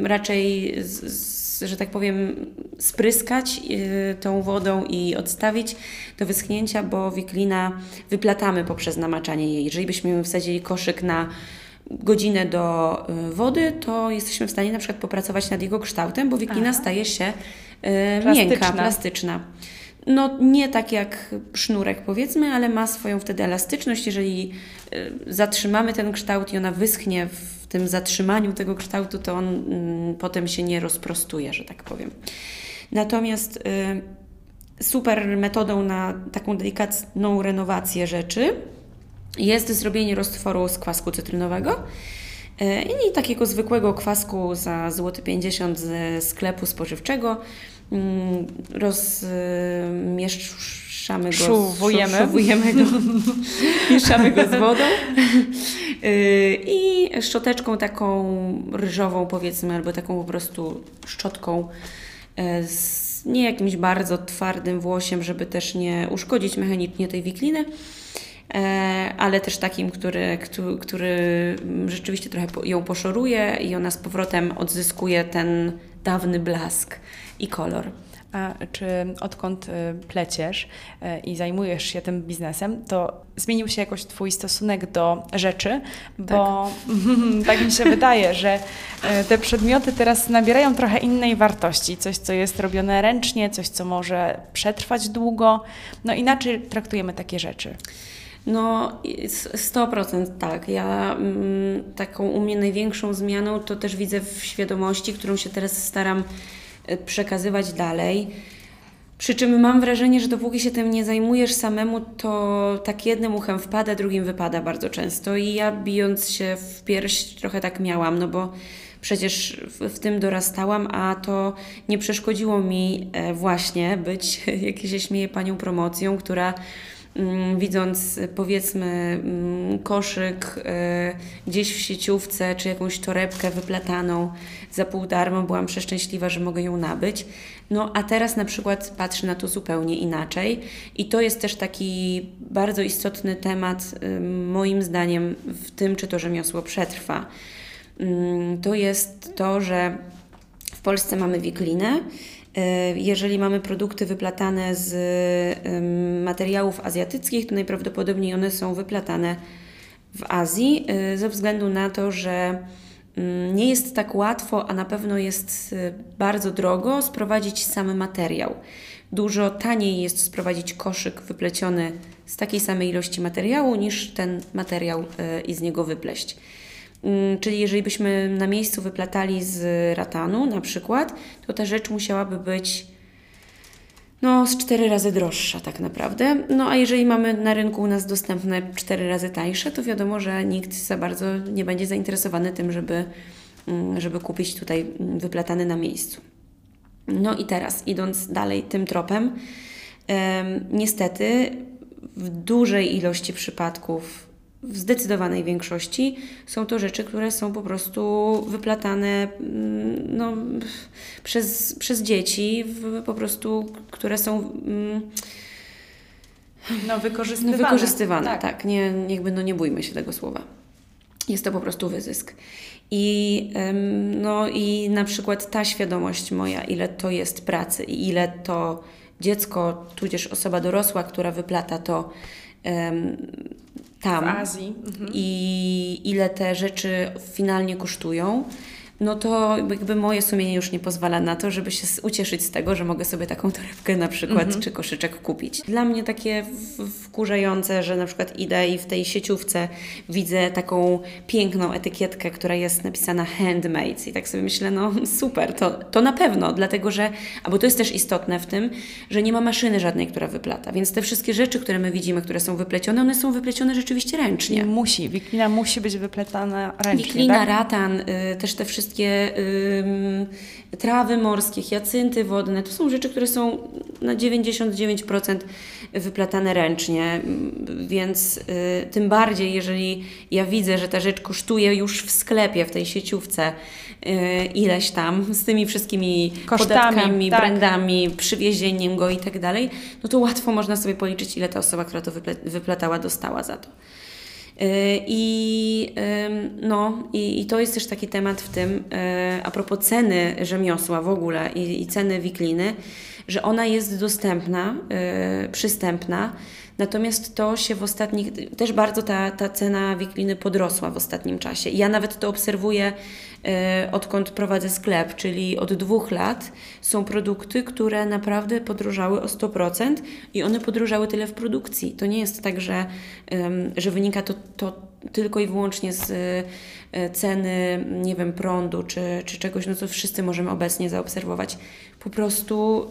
yy, raczej z, z że tak powiem, spryskać y, tą wodą i odstawić do wyschnięcia, bo wiklina wyplatamy poprzez namaczanie jej. Jeżeli byśmy wsadzili koszyk na godzinę do y, wody, to jesteśmy w stanie na przykład popracować nad jego kształtem, bo wiklina Aha. staje się y, miękka, plastyczna. No nie tak jak sznurek powiedzmy, ale ma swoją wtedy elastyczność. Jeżeli zatrzymamy ten kształt i ona wyschnie w tym zatrzymaniu tego kształtu, to on mm, potem się nie rozprostuje, że tak powiem. Natomiast y, super metodą na taką delikatną renowację rzeczy jest zrobienie roztworu z kwasku cytrynowego. Y, I takiego zwykłego kwasku za złoty 50 ze sklepu spożywczego. Mm, rozmieszczamy mieszamy go, szuwujemy. szuwujemy go, mieszamy go z wodą y, i szczoteczką taką ryżową powiedzmy, albo taką po prostu szczotką y, z nie jakimś bardzo twardym włosiem, żeby też nie uszkodzić mechanicznie tej wikliny, y, ale też takim, który, który, który rzeczywiście trochę ją poszoruje i ona z powrotem odzyskuje ten dawny blask i kolor. A czy odkąd y, pleciesz y, i zajmujesz się tym biznesem, to zmienił się jakoś Twój stosunek do rzeczy? Bo tak, tak mi się wydaje, że y, te przedmioty teraz nabierają trochę innej wartości. Coś, co jest robione ręcznie, coś, co może przetrwać długo. No inaczej traktujemy takie rzeczy. No, 100% tak. Ja mm, taką u mnie największą zmianą to też widzę w świadomości, którą się teraz staram przekazywać dalej. Przy czym mam wrażenie, że dopóki się tym nie zajmujesz samemu, to tak jednym uchem wpada, drugim wypada bardzo często. I ja bijąc się w pierś trochę tak miałam, no bo przecież w, tym dorastałam, a to nie przeszkodziło mi e, właśnie być, jak się śmieje, panią promocją, która widząc powiedzmy mm, koszyk e, gdzieś w sieciówce, czy jakąś torebkę wyplataną za pół darmo, byłam przeszczęśliwa, że mogę ją nabyć. No a teraz na przykład patrzę na to zupełnie inaczej i to jest też taki bardzo istotny temat moim zdaniem w tym, czy to rzemiosło przetrwa. Mm, to jest to, że w Polsce mamy wiklinę, jeżeli mamy produkty wyplatane z materiałów azjatyckich, to najprawdopodobniej one są wyplatane w Azji, e, ze względu na to, że nie jest tak łatwo, a na pewno jest e, bardzo drogo sprowadzić sam materiał. Dużo taniej jest sprowadzić koszyk wypleciony z takiej samej ilości materiału, niż ten materiał i z niego wypleść. Mm, czyli jeżeli byśmy na miejscu wyplatali z ratanu na przykład, to ta rzecz musiałaby być no, z cztery razy droższa tak naprawdę. No a jeżeli mamy na rynku u nas dostępne cztery razy tańsze, to wiadomo, że nikt za bardzo nie będzie zainteresowany tym, żeby, mm, żeby kupić tutaj wyplatany na miejscu. No i teraz, idąc dalej tym tropem, niestety w dużej ilości przypadków w zdecydowanej większości są to rzeczy, które są po prostu wyplatane mm, no, przez, przez dzieci, w, po prostu, które są. Mm, no, wykorzystywane. No, wykorzystywane, tak. tak. Nie, jakby, no, nie bójmy się tego słowa. Jest to po prostu wyzysk. I, no, I na przykład ta świadomość moja, ile to jest pracy i ile to dziecko, tudzież osoba dorosła, która wyplata to, tam W Azji. Mhm. i ile te rzeczy finalnie kosztują, no to jakby moje sumienie już nie pozwala na to, żeby się ucieszyć z tego, że mogę sobie taką torebkę na przykład Mhm. czy koszyczek kupić. Dla mnie takie wkurzające, że na przykład idę i w tej sieciówce widzę taką piękną etykietkę, która jest napisana handmade i tak sobie myślę, no super, to, to na pewno, dlatego że, albo to jest też istotne w tym, że nie ma maszyny żadnej, która wyplata, więc te wszystkie rzeczy, które my widzimy, które są wyplecione, one są wyplecione rzeczywiście ręcznie. Musi, wiklina musi być wypletana ręcznie, Wiklina, tak? ratan, y, też te wszystkie ym, trawy morskie, hiacynty wodne, to są rzeczy, które są na 99% wyplatane ręcznie, więc y, tym bardziej, jeżeli ja widzę, że ta rzecz kosztuje już w sklepie, w tej sieciówce y, ileś tam, z tymi wszystkimi Kosztami, podatkami, tak. brandami, przywiezieniem go i tak dalej, no to łatwo można sobie policzyć, ile ta osoba, która to wyplatała, dostała za to. Y, I, no, i, I to jest też taki temat w tym, y, a propos ceny rzemiosła w ogóle i, i ceny wikliny, że ona jest dostępna, y, przystępna, natomiast to się w ostatnich, też bardzo ta, ta cena wikliny podrosła w ostatnim czasie. Ja nawet to obserwuję, y, odkąd prowadzę sklep, czyli od dwóch lat są produkty, które naprawdę podrożały o 100% i one podrożały tyle w produkcji. To nie jest tak, że, że wynika to, to tylko i wyłącznie z y, ceny, nie wiem, prądu czy, czy czegoś, no co wszyscy możemy obecnie zaobserwować. Po prostu,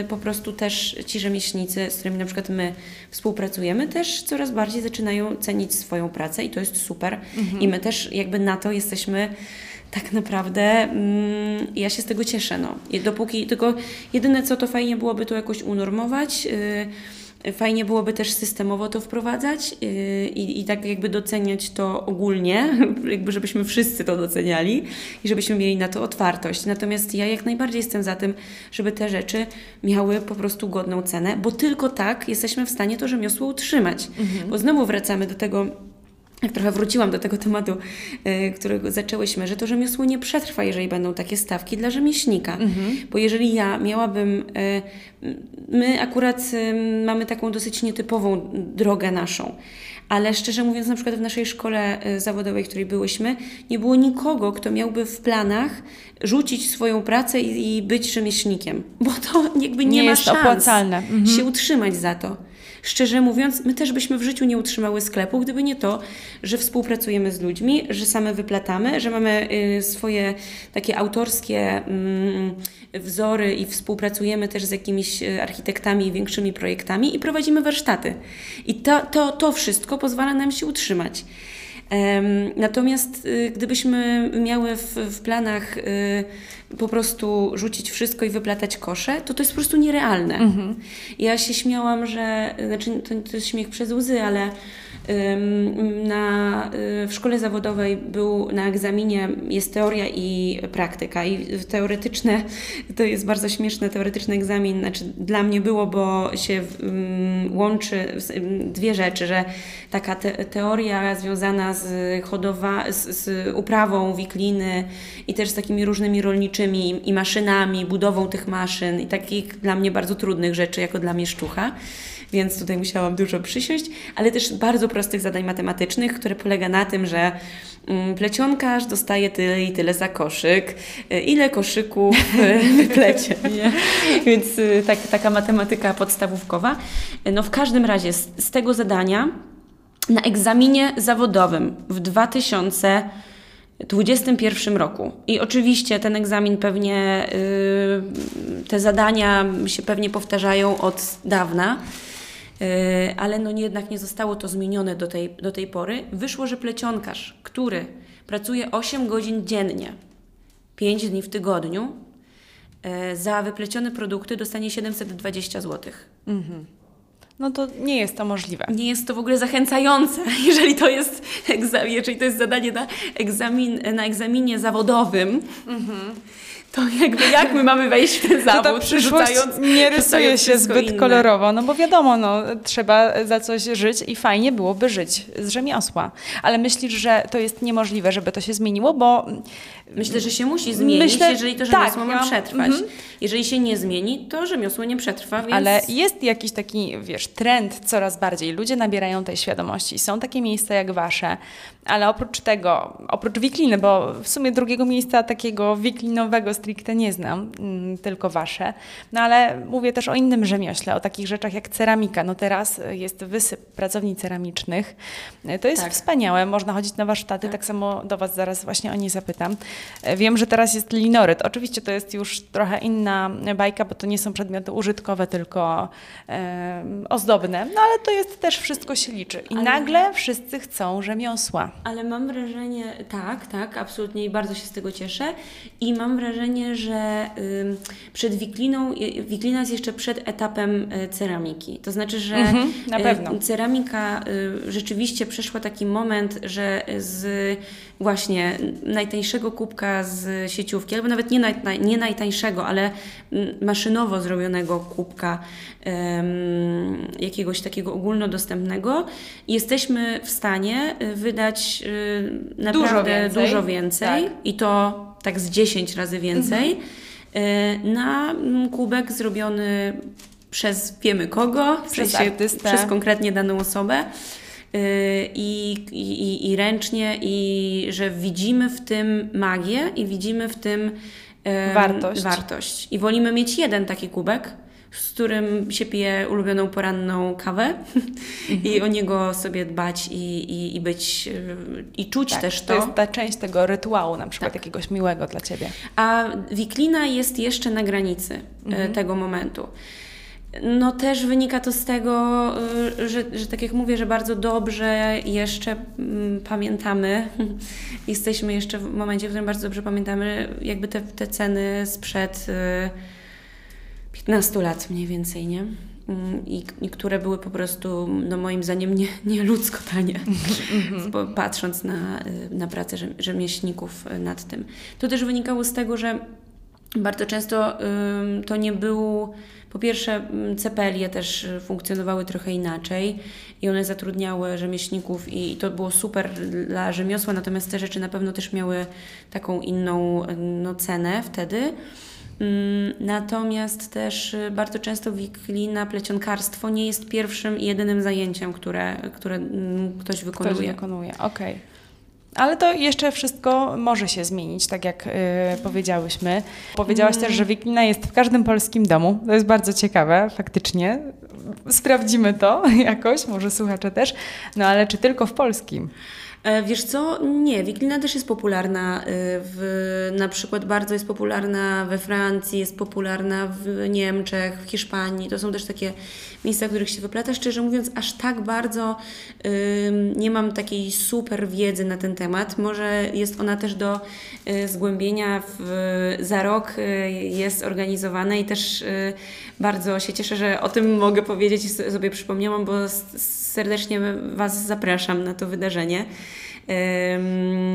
y, po prostu też ci rzemieślnicy, z którymi na przykład my współpracujemy, też coraz bardziej zaczynają cenić swoją pracę i to jest super. I my też jakby na to jesteśmy tak naprawdę mm, ja się z tego cieszę, no. I dopóki, tylko jedyne co to fajnie byłoby to jakoś unormować, yy, fajnie byłoby też systemowo to wprowadzać yy, i, i tak jakby doceniać to ogólnie, jakby żebyśmy wszyscy to doceniali i żebyśmy mieli na to otwartość. Natomiast ja jak najbardziej jestem za tym, żeby te rzeczy miały po prostu godną cenę, bo tylko tak jesteśmy w stanie to rzemiosło utrzymać. Bo znowu wracamy do tego, jak trochę wróciłam do tego tematu, y, którego zaczęłyśmy, że to rzemiosło nie przetrwa, jeżeli będą takie stawki dla rzemieślnika. Bo jeżeli ja miałabym, y, my akurat y, mamy taką dosyć nietypową drogę naszą, ale szczerze mówiąc, na przykład w naszej szkole zawodowej, w której byłyśmy, nie było nikogo, kto miałby w planach rzucić swoją pracę i, i być rzemieślnikiem, bo to jakby nie, Nie ma jest szans opłacalne. Mhm. się utrzymać za to. Szczerze mówiąc, my też byśmy w życiu nie utrzymały sklepu, gdyby nie to, że współpracujemy z ludźmi, że same wyplatamy, że mamy y, swoje takie autorskie mm, wzory i współpracujemy też z jakimiś y, architektami i większymi projektami i prowadzimy warsztaty. I to, to, to wszystko pozwala nam się utrzymać. Natomiast y, gdybyśmy miały w, w planach y, po prostu rzucić wszystko i wyplatać kosze, to to jest po prostu nierealne. Ja się śmiałam, że, znaczy to, to jest śmiech przez łzy, ale na, y, w szkole zawodowej był na egzaminie jest teoria i praktyka i teoretyczne, to jest bardzo śmieszne, teoretyczny egzamin, znaczy dla mnie było, bo się łączy dwie rzeczy, że taka te, teoria związana z, hodowa, z, z uprawą wikliny i też z takimi różnymi rolniczymi i maszynami, budową tych maszyn i takich dla mnie bardzo trudnych rzeczy, jako dla mnie sztucha. Więc tutaj musiałam dużo przysiąść, ale też bardzo prostych zadań matematycznych, które polega na tym, że mm, plecionkarz dostaje tyle i tyle za koszyk, y, ile koszyków y, wyplecie. Więc y, tak, taka matematyka podstawówkowa. No w każdym razie z, z tego zadania na egzaminie zawodowym w 2021 roku. I oczywiście ten egzamin pewnie, y, te zadania się pewnie powtarzają od dawna, ale no jednak nie zostało to zmienione do tej, do tej pory. Wyszło, że plecionkarz, który pracuje 8 godzin dziennie, 5 dni w tygodniu, y, za wyplecione produkty dostanie 720 złotych. No to nie jest to możliwe. Nie jest to w ogóle zachęcające, jeżeli to jest, egza- jeżeli to jest zadanie na, egzamin, na egzaminie zawodowym, to jakby jak my mamy wejść w ten zawód, to ta przyszłość nie rysuje się zbyt inne. kolorowo, no bo wiadomo, no, trzeba za coś żyć i fajnie byłoby żyć z rzemiosła. Ale myślisz, że to jest niemożliwe, żeby to się zmieniło, bo... Myślę, że się musi zmienić, Myślę- jeżeli to tak, rzemiosło ma ja- przetrwać. Jeżeli się nie zmieni, to rzemiosło nie przetrwa, więc... Ale jest jakiś taki, wiesz, trend coraz bardziej. Ludzie nabierają tej świadomości. Są takie miejsca jak wasze, ale oprócz tego, oprócz wikliny, bo w sumie drugiego miejsca takiego wiklinowego stricte nie znam, mm, tylko wasze. No ale mówię też o innym rzemiośle, o takich rzeczach jak ceramika. No teraz jest wysyp pracowni ceramicznych. To jest Tak. wspaniałe. Można chodzić na warsztaty, tak samo do was zaraz właśnie o nie zapytam. Wiem, że teraz jest linoryt. Oczywiście to jest już trochę inna bajka, bo to nie są przedmioty użytkowe, tylko em, ozdobne. No ale to jest też wszystko się liczy. I Ale- nagle wszyscy chcą rzemiosła. Ale mam wrażenie, tak, tak, absolutnie i bardzo się z tego cieszę. I mam wrażenie, że przed wikliną, wiklina jest jeszcze przed etapem y, ceramiki. To znaczy, że Mhm, na y, pewno. ceramika y, rzeczywiście przeszła taki moment, że z właśnie najtańszego kubka z sieciówki, albo nawet nie, naj, nie najtańszego, ale mm, maszynowo zrobionego kubka em, jakiegoś takiego ogólnodostępnego, jesteśmy w stanie y, wydać y, naprawdę więcej. dużo więcej Tak. Mhm. i to tak z 10 razy więcej y, na mm, kubek zrobiony przez wiemy kogo, w Przez sensie artystę. przez konkretnie daną osobę. Y, I, i, i ręcznie, i że widzimy w tym magię i widzimy w tym Wartość. wartość. I wolimy mieć jeden taki kubek, z którym się pije ulubioną poranną kawę i o niego sobie dbać i, i, i być y, i czuć Tak, też to to. jest ta część tego rytuału, na przykład Tak. jakiegoś miłego dla ciebie. A wiklina jest jeszcze na granicy e, tego momentu. No też wynika to z tego, y, że, że tak jak mówię, że bardzo dobrze jeszcze mm, pamiętamy, jesteśmy jeszcze w momencie, w którym bardzo dobrze pamiętamy jakby te, te ceny sprzed y, 15 lat mniej więcej, nie? Mm, I, I które były po prostu, no moim zdaniem, nie, nieludzko tanie, Bo patrząc na, y, na pracę rzem- rzemieślników y, nad tym. To też wynikało z tego, że bardzo często to nie był, po pierwsze cepelie też y, funkcjonowały trochę inaczej i one zatrudniały rzemieślników i, to było super dla rzemiosła, natomiast te rzeczy na pewno też miały taką inną no, cenę wtedy. Natomiast też y, bardzo często wiklina, plecionkarstwo nie jest pierwszym i jedynym zajęciem, które, które ym, ktoś Ktoś wykonuje. wykonuje, okej. Ale to jeszcze wszystko może się zmienić, tak jak y, powiedziałyśmy. Powiedziałaś też, że wiklina jest w każdym polskim domu. To jest bardzo ciekawe, faktycznie. Sprawdzimy to jakoś, może słuchacze też. No ale czy tylko w polskim? E, Wiesz co? Nie, wiklina też jest popularna. y, W, na przykład bardzo jest popularna we Francji, jest popularna w Niemczech, w Hiszpanii. To są też takie miejsca, w których się wyplata. Szczerze mówiąc, aż tak bardzo nie mam takiej super wiedzy na ten temat. Może jest ona też do y, zgłębienia. W, za rok jest organizowana i też bardzo się cieszę, że o tym mogę powiedzieć i sobie przypomniałam, bo serdecznie Was zapraszam na to wydarzenie.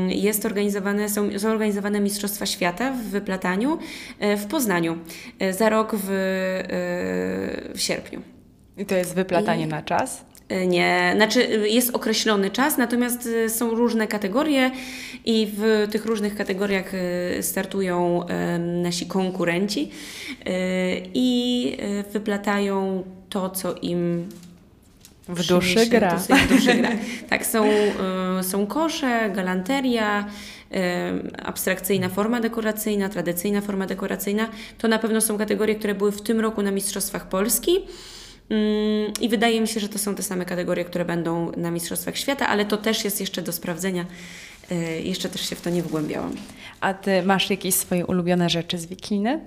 Jest organizowane, są, są organizowane Mistrzostwa Świata w wyplataniu e, w Poznaniu e, za rok w, e, w sierpniu. I to jest wyplatanie I- na czas? Nie, znaczy jest określony czas, natomiast są różne kategorie i w tych różnych kategoriach startują nasi konkurenci i wyplatają to, co im W duszy gra. W duszy gra. Tak, są, e, są kosze, galanteria, e, abstrakcyjna forma dekoracyjna, tradycyjna forma dekoracyjna. To na pewno są kategorie, które były w tym roku na Mistrzostwach Polski. Mm, I wydaje mi się, że to są te same kategorie, które będą na Mistrzostwach Świata, ale to też jest jeszcze do sprawdzenia. E, Jeszcze też się w to nie wgłębiałam. A ty masz jakieś swoje ulubione rzeczy z wikliny?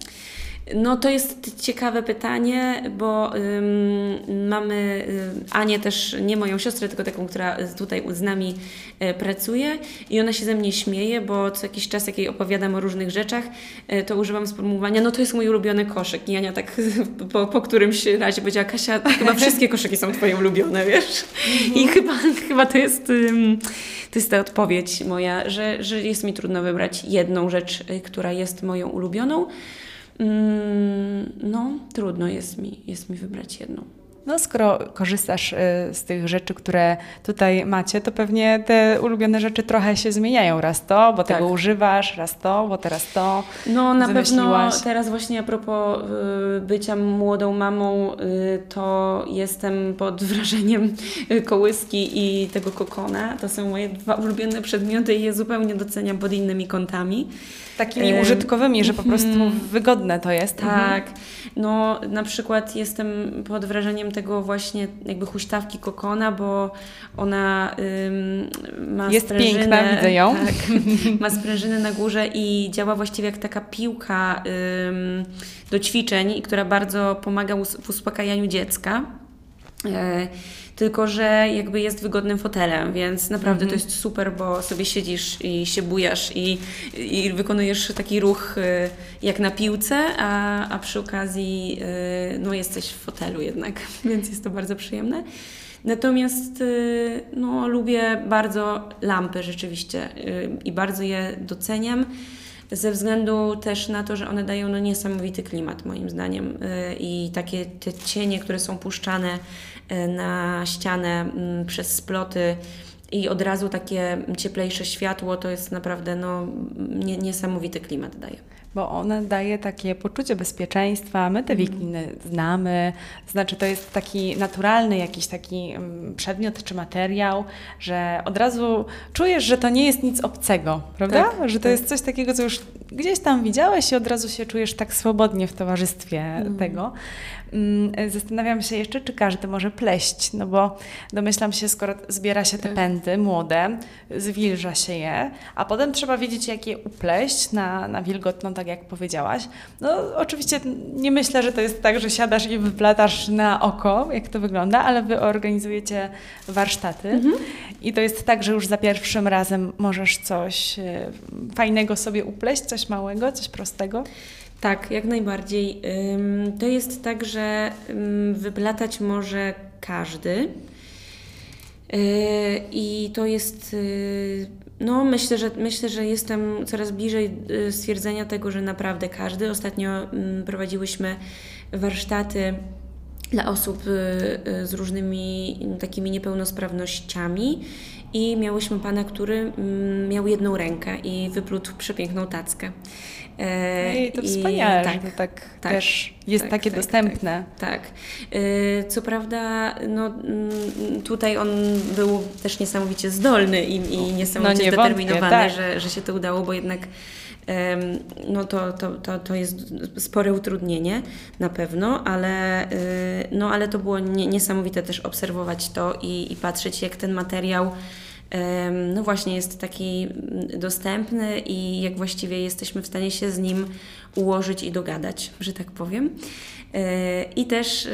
No to jest ciekawe pytanie, bo ym, mamy y, Anię też, nie moją siostrę, tylko taką, która tutaj z nami y, pracuje i ona się ze mnie śmieje, bo co jakiś czas, jak jej opowiadam o różnych rzeczach, y, to używam sformułowania, no to jest mój ulubiony koszyk. I Ania tak po, po którymś razie powiedziała, Kasia, chyba wszystkie koszyki są Twoje ulubione, wiesz? I chyba, chyba to jest... Ym, to jest ta odpowiedź moja, że, że jest mi trudno wybrać jedną rzecz, która jest moją ulubioną. Mm, no, trudno jest mi, jest mi wybrać jedną. No, skoro korzystasz y, z tych rzeczy, które tutaj macie, to pewnie te ulubione rzeczy trochę się zmieniają. Raz to, bo tak. tego używasz, raz to, bo teraz to. No, na pewno teraz właśnie a propos y, bycia młodą mamą, y, to jestem pod wrażeniem kołyski i tego kokona. To są moje dwa ulubione przedmioty i je zupełnie doceniam pod innymi kątami. Takimi użytkowymi, że po prostu mm, wygodne to jest. Tak. No, na przykład jestem pod wrażeniem tego właśnie jakby huśtawki kokona, bo ona ym, ma Jest sprężynę. piękna, widzę ją. Tak, ma sprężynę na górze i działa właściwie jak taka piłka ym, do ćwiczeń, która bardzo pomaga w uspokajaniu dziecka. E, tylko że jakby jest wygodnym fotelem, więc naprawdę to mhm. jest super, bo sobie siedzisz i się bujasz i, i wykonujesz taki ruch y, jak na piłce, a, a przy okazji y, no, jesteś w fotelu jednak, więc jest to bardzo przyjemne. Natomiast no, lubię bardzo lampy rzeczywiście i bardzo je doceniam ze względu też na to, że one dają no, niesamowity klimat moim zdaniem i takie te cienie, które są puszczane E, na ścianę mm, przez sploty i od razu takie cieplejsze światło, to jest naprawdę no, niesamowity klimat daje bo ona daje takie poczucie bezpieczeństwa. My te wikliny znamy, znaczy to jest taki naturalny jakiś taki mm, przedmiot czy materiał, że od razu czujesz, że to nie jest nic obcego, prawda? Tak, że to tak. jest coś takiego, co już gdzieś tam widziałeś i od razu się czujesz tak swobodnie w towarzystwie mm. tego. Mm, zastanawiam się jeszcze, czy każdy może pleść, no bo domyślam się, skoro zbiera się te pędy młode, zwilża się je, a potem trzeba wiedzieć, jak je upleść na, na wilgotną, tak jak powiedziałaś. No oczywiście nie myślę, że to jest tak, że siadasz i wyplatasz na oko, jak to wygląda, ale wy organizujecie warsztaty mhm. i to jest tak, że już za pierwszym razem możesz coś e, fajnego sobie upleść, coś małego, coś prostego. Tak, jak najbardziej. To jest tak, że wyplatać może każdy. Y, I to jest, y, no myślę, że myślę, że jestem coraz bliżej y, stwierdzenia tego, że naprawdę każdy. Ostatnio prowadziłyśmy warsztaty dla osób z różnymi takimi niepełnosprawnościami i miałyśmy pana, który miał jedną rękę i wyplótł przepiękną tackę. E, I to I wspaniale, tak, tak, tak też jest tak, takie tak, dostępne. Tak. tak. E, co prawda, no, mm, tutaj on był też niesamowicie zdolny i, i no, niesamowicie no, nie zdeterminowany, wątpię, że, że się to udało, bo jednak no to, to, to, to jest spore utrudnienie na pewno, ale, y, no, ale to było niesamowite też obserwować to i, i patrzeć, jak ten materiał no właśnie jest taki dostępny i jak właściwie jesteśmy w stanie się z nim ułożyć i dogadać, że tak powiem. E, I też e,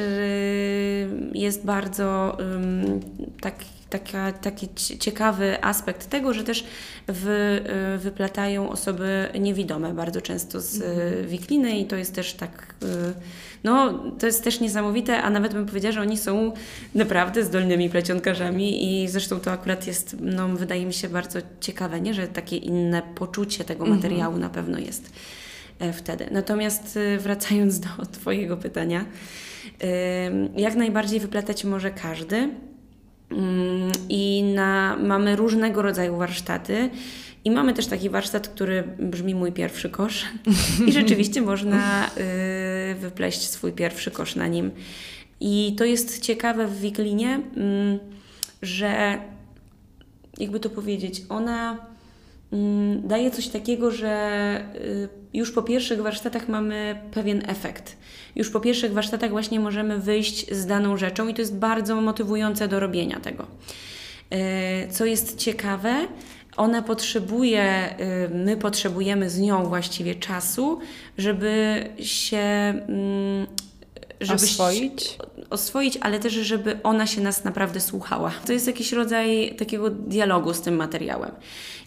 jest bardzo tak, taka, taki ciekawy aspekt tego, że też wy, wyplatają osoby niewidome bardzo często z mhm. wikliny i to jest też tak no, to jest też niesamowite, a nawet bym powiedziała, że oni są naprawdę zdolnymi plecionkarzami i zresztą to akurat jest, no, wydaje mi się bardzo ciekawe, nie? że takie inne poczucie tego mhm. materiału na pewno jest e, wtedy. Natomiast e, wracając do Twojego pytania, jak najbardziej wyplatać może każdy. Mm, I na, mamy różnego rodzaju warsztaty. I mamy też taki warsztat, który brzmi mój pierwszy kosz. I rzeczywiście można y, wypleść swój pierwszy kosz na nim. I to jest ciekawe w Wiklinie, y, że jakby to powiedzieć, ona y, daje coś takiego, że y, już po pierwszych warsztatach mamy pewien efekt. Już po pierwszych warsztatach właśnie możemy wyjść z daną rzeczą i to jest bardzo motywujące do robienia tego. Y, co jest ciekawe, ona potrzebuje, y, my potrzebujemy z nią właściwie czasu, żeby się. Mm, żeby oswoić? oswoić, ale też, żeby ona się nas naprawdę słuchała. To jest jakiś rodzaj takiego dialogu z tym materiałem.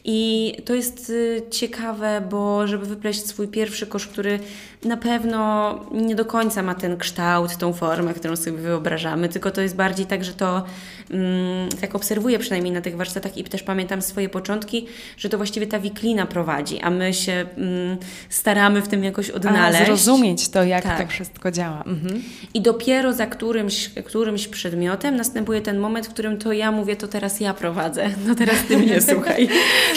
I to jest y, ciekawe, bo żeby wypleść swój pierwszy kosz, który na pewno nie do końca ma ten kształt, tą formę, którą sobie wyobrażamy, tylko to jest bardziej tak, że to mm, tak obserwuję przynajmniej na tych warsztatach i też pamiętam swoje początki, że to właściwie ta wiklina prowadzi, a my się mm, staramy w tym jakoś odnaleźć. A, zrozumieć to, jak tak. to wszystko działa. Mhm. I dopiero za którymś, którymś przedmiotem następuje ten moment, w którym to ja mówię, to teraz ja prowadzę, no teraz ty mnie słuchaj.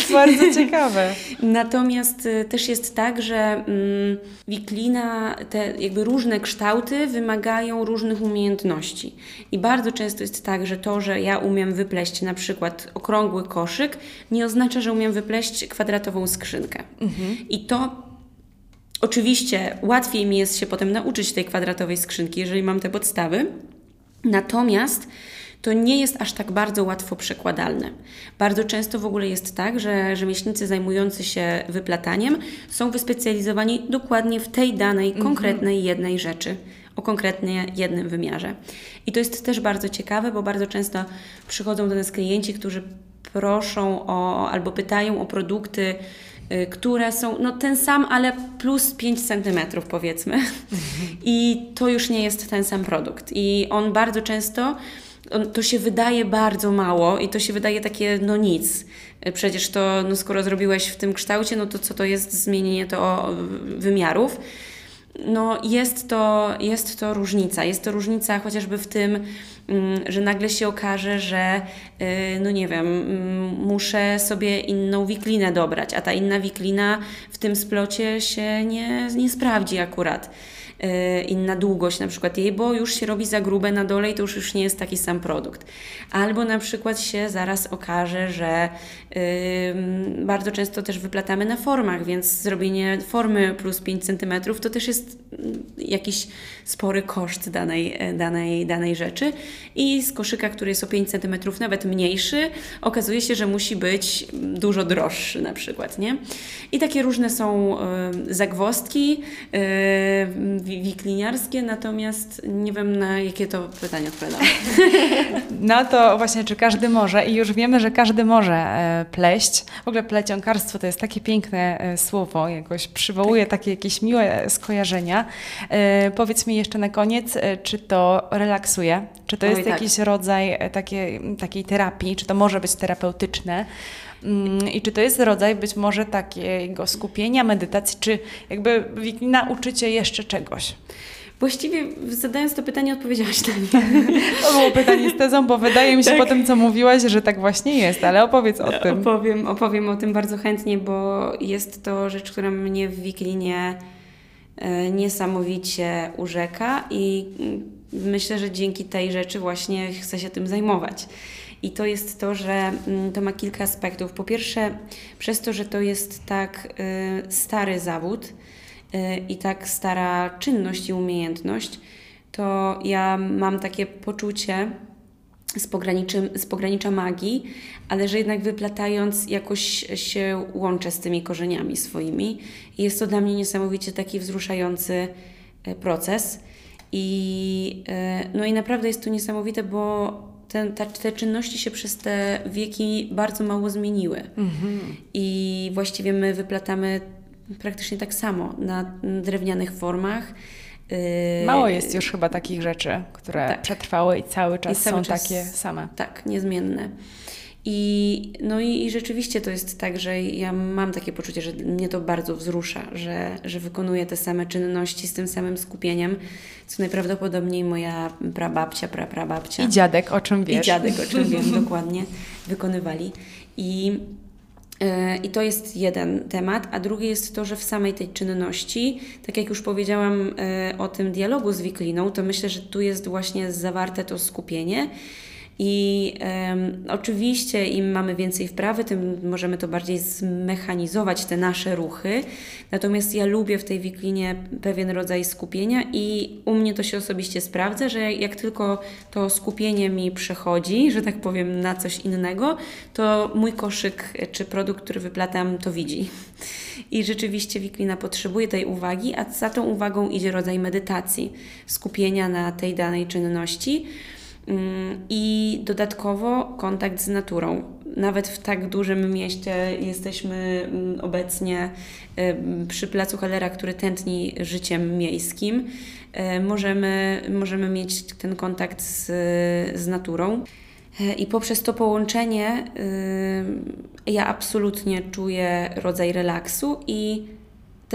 Bardzo ciekawe. Natomiast y, też jest tak, że mm, wiklina, te jakby różne kształty wymagają różnych umiejętności. I bardzo często jest tak, że to, że ja umiem wypleść na przykład okrągły koszyk, nie oznacza, że umiem wypleść kwadratową skrzynkę. Mhm. I to Oczywiście łatwiej mi jest się potem nauczyć tej kwadratowej skrzynki, jeżeli mam te podstawy. Natomiast to nie jest aż tak bardzo łatwo przekładalne. Bardzo często w ogóle jest tak, że rzemieślnicy zajmujący się wyplataniem są wyspecjalizowani dokładnie w tej danej, mhm. konkretnej jednej rzeczy, o konkretnie jednym wymiarze. I to jest też bardzo ciekawe, bo bardzo często przychodzą do nas klienci, którzy proszą o albo pytają o produkty, y, które są no, ten sam, ale plus 5 cm powiedzmy. Mhm. I to już nie jest ten sam produkt. I on bardzo często to się wydaje bardzo mało i to się wydaje takie, no nic. Przecież to, no skoro zrobiłeś w tym kształcie, no to co to jest zmienienie to wymiarów? No jest to, jest to różnica. Jest to różnica chociażby w tym, mm, że nagle się okaże, że y, no nie wiem, mm, muszę sobie inną wiklinę dobrać, a ta inna wiklina w tym splocie się nie, nie sprawdzi akurat. Y, inna długość na przykład jej, bo już się robi za grube na dole i to już, już nie jest taki sam produkt. Albo na przykład się zaraz okaże, że bardzo często też wyplatamy na formach, więc zrobienie formy plus 5 cm to też jest mm, jakiś spory koszt danej, danej, danej rzeczy. I z koszyka, który jest o 5 cm nawet mniejszy, okazuje się, że musi być dużo droższy na przykład, nie? I takie różne są yy, zagwozdki, yy, wikliniarskie, natomiast nie wiem na jakie to pytanie odpowiadam. No to właśnie, czy każdy może i już wiemy, że każdy może e, pleść. W ogóle plecionkarstwo to jest takie piękne e, słowo, jakoś przywołuje tak. takie jakieś miłe skojarzenia. E, powiedz mi jeszcze na koniec, czy to relaksuje? Czy to Oj, jest tak. jakiś rodzaj takiej, takiej terapii? Czy to może być terapeutyczne? Mm, I czy to jest rodzaj być może takiego skupienia, medytacji, czy jakby nauczycie jeszcze czegoś? Właściwie zadając to pytanie, odpowiedziałaś na nie. To było pytanie z tezą, bo wydaje mi się tak. po tym, co mówiłaś, że tak właśnie jest, ale opowiedz o tym. Opowiem, opowiem o tym bardzo chętnie, bo jest to rzecz, która mnie w Wiklinie e, niesamowicie urzeka i mm, myślę, że dzięki tej rzeczy właśnie chcę się tym zajmować. I to jest to, że mm, to ma kilka aspektów. Po pierwsze, przez to, że to jest tak y, stary zawód y, i tak stara czynność i umiejętność, to ja mam takie poczucie z, z pogranicza magii, ale że jednak wyplatając jakoś się łączę z tymi korzeniami swoimi. I jest to dla mnie niesamowicie taki wzruszający y, proces. I, no i naprawdę jest to niesamowite, bo te, te, te czynności się przez te wieki bardzo mało zmieniły. Mhm. I właściwie my wyplatamy praktycznie tak samo na drewnianych formach. Y, mało jest już chyba takich rzeczy, które tak. przetrwały i cały czas I cały są czas, takie same. Tak, niezmienne. I, no i, i, rzeczywiście to jest tak, że ja mam takie poczucie, że mnie to bardzo wzrusza, że, że wykonuję te same czynności z tym samym skupieniem, co najprawdopodobniej moja prababcia, praprababcia. I dziadek, o czym wiesz. I dziadek, o czym wiem, dokładnie, wykonywali. I, yy, I to jest jeden temat, a drugi jest to, że w samej tej czynności, tak jak już powiedziałam yy, o tym dialogu z wikliną, to myślę, że tu jest właśnie zawarte to skupienie I um, oczywiście im mamy więcej wprawy, tym możemy to bardziej zmechanizować, te nasze ruchy. Natomiast ja lubię w tej wiklinie pewien rodzaj skupienia i u mnie to się osobiście sprawdza, że jak tylko to skupienie mi przechodzi, że tak powiem, na coś innego, to mój koszyk czy produkt, który wyplatam, to widzi. I rzeczywiście wiklina potrzebuje tej uwagi, a za tą uwagą idzie rodzaj medytacji, skupienia na tej danej czynności. Mm, I dodatkowo kontakt z naturą. Nawet w tak dużym mieście jesteśmy mm, obecnie przy Placu Halera, który tętni życiem miejskim. E, możemy, możemy mieć ten kontakt z, z naturą. E, I poprzez to połączenie ja absolutnie czuję rodzaj relaksu i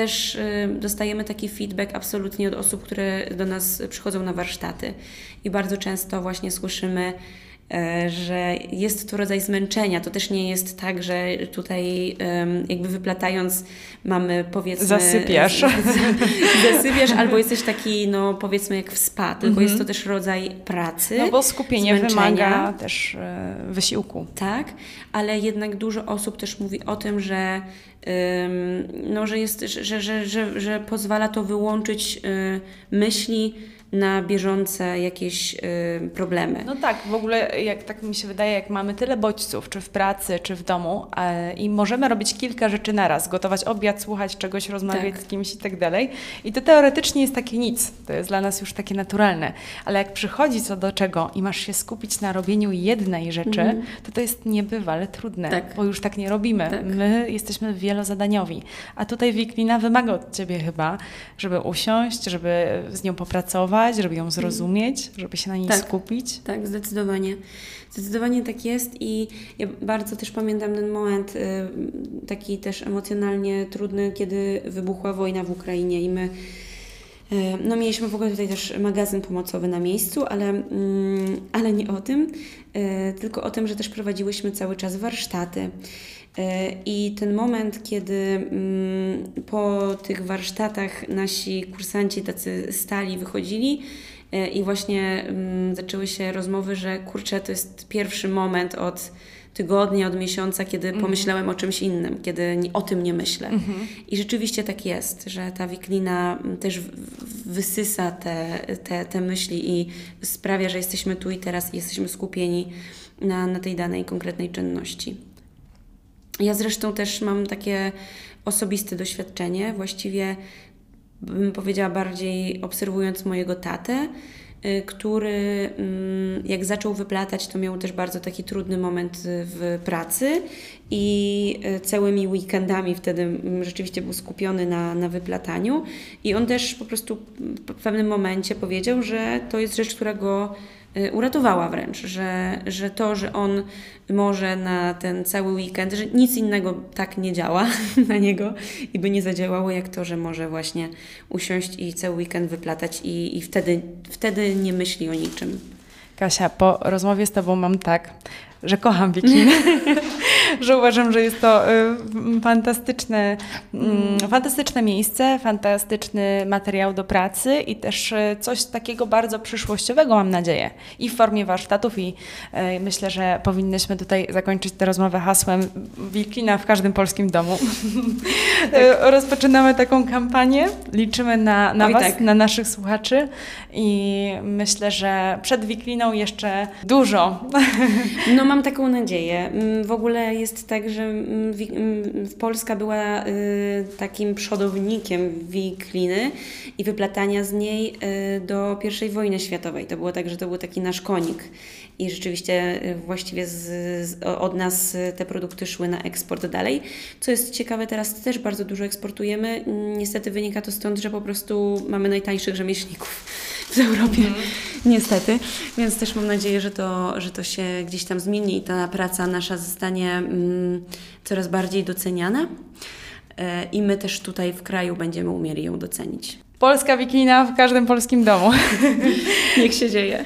też dostajemy taki feedback absolutnie od osób, które do nas przychodzą na warsztaty. I bardzo często właśnie słyszymy, że jest to rodzaj zmęczenia. To też nie jest tak, że tutaj jakby wyplatając mamy powiedzmy... Zasypiasz. Zasypiasz albo jesteś taki, no powiedzmy jak w spa, tylko mhm. jest to też rodzaj pracy. No bo skupienie zmęczenia. wymaga też e, wysiłku. Tak, ale jednak dużo osób też mówi o tym, że no, że, jest, że, że, że, że pozwala to wyłączyć y, myśli na bieżące jakieś y, problemy. No tak, w ogóle jak tak mi się wydaje, jak mamy tyle bodźców, czy w pracy, czy w domu e, i możemy robić kilka rzeczy naraz, gotować obiad, słuchać czegoś, rozmawiać tak. z kimś i tak dalej i to teoretycznie jest takie nic, to jest dla nas już takie naturalne, ale jak przychodzi co do czego i masz się skupić na robieniu jednej rzeczy, mm. to to jest niebywale trudne, tak. bo już tak nie robimy. Tak. My jesteśmy wielozadaniowi, a tutaj Wiklina wymaga od Ciebie chyba, żeby usiąść, żeby z nią popracować, żeby ją zrozumieć, żeby się na niej tak, skupić. Tak, zdecydowanie. Zdecydowanie tak jest i ja bardzo też pamiętam ten moment y, taki też emocjonalnie trudny, kiedy wybuchła wojna w Ukrainie i my y, no mieliśmy w ogóle tutaj też magazyn pomocowy na miejscu, ale, mm, ale nie o tym, y, tylko o tym, że też prowadziłyśmy cały czas warsztaty. I ten moment, kiedy mm, po tych warsztatach nasi kursanci tacy stali wychodzili e, i właśnie mm, zaczęły się rozmowy, że kurczę, to jest pierwszy moment od tygodnia, od miesiąca, kiedy mm. pomyślałem o czymś innym, kiedy o tym nie myślę. -hmm. I rzeczywiście tak jest, że ta wiklina mm, też wysysa te, te, te myśli i sprawia, że jesteśmy tu i teraz i jesteśmy skupieni na, na tej danej konkretnej czynności. Ja zresztą też mam takie osobiste doświadczenie, właściwie bym powiedziała bardziej obserwując mojego tatę, y, który mm, jak zaczął wyplatać, to miał też bardzo taki trudny moment w pracy i y, całymi weekendami wtedy mm, rzeczywiście był skupiony na, na wyplataniu. I on też po prostu w pewnym momencie powiedział, że to jest rzecz, która go uratowała wręcz, że, że to, że on może na ten cały weekend, że nic innego tak nie działa na niego i by nie zadziałało, jak to, że może właśnie usiąść i cały weekend wyplatać i, i wtedy, wtedy nie myśli o niczym. Kasia, po rozmowie z Tobą mam tak, że kocham Wikliny, że uważam, że jest to y, fantastyczne, mm, fantastyczne miejsce, fantastyczny materiał do pracy i też y, coś takiego bardzo przyszłościowego, mam nadzieję, i w formie warsztatów i y, myślę, że powinnyśmy tutaj zakończyć tę rozmowę hasłem Wiklina w każdym polskim domu. Tak. Rozpoczynamy taką kampanię, liczymy na, na Was, tak. na naszych słuchaczy i myślę, że przed Wikliną jeszcze dużo. No mam taką nadzieję. Mm, w ogóle jest tak, że Polska była y, takim przodownikiem wikliny i wyplatania z niej y, do I wojny światowej. To było tak, że to był taki nasz konik. I rzeczywiście y, właściwie z, z, od nas te produkty szły na eksport dalej. Co jest ciekawe, teraz też bardzo dużo eksportujemy. Niestety wynika to stąd, że po prostu mamy najtańszych rzemieślników w Europie. Mm. Niestety. Więc też mam nadzieję, że to, że to się gdzieś tam zmieni i ta praca nasza zostanie mm, coraz bardziej doceniana. E, I my też tutaj w kraju będziemy umieli ją docenić. Polska wiklina w każdym polskim domu. Niech się dzieje.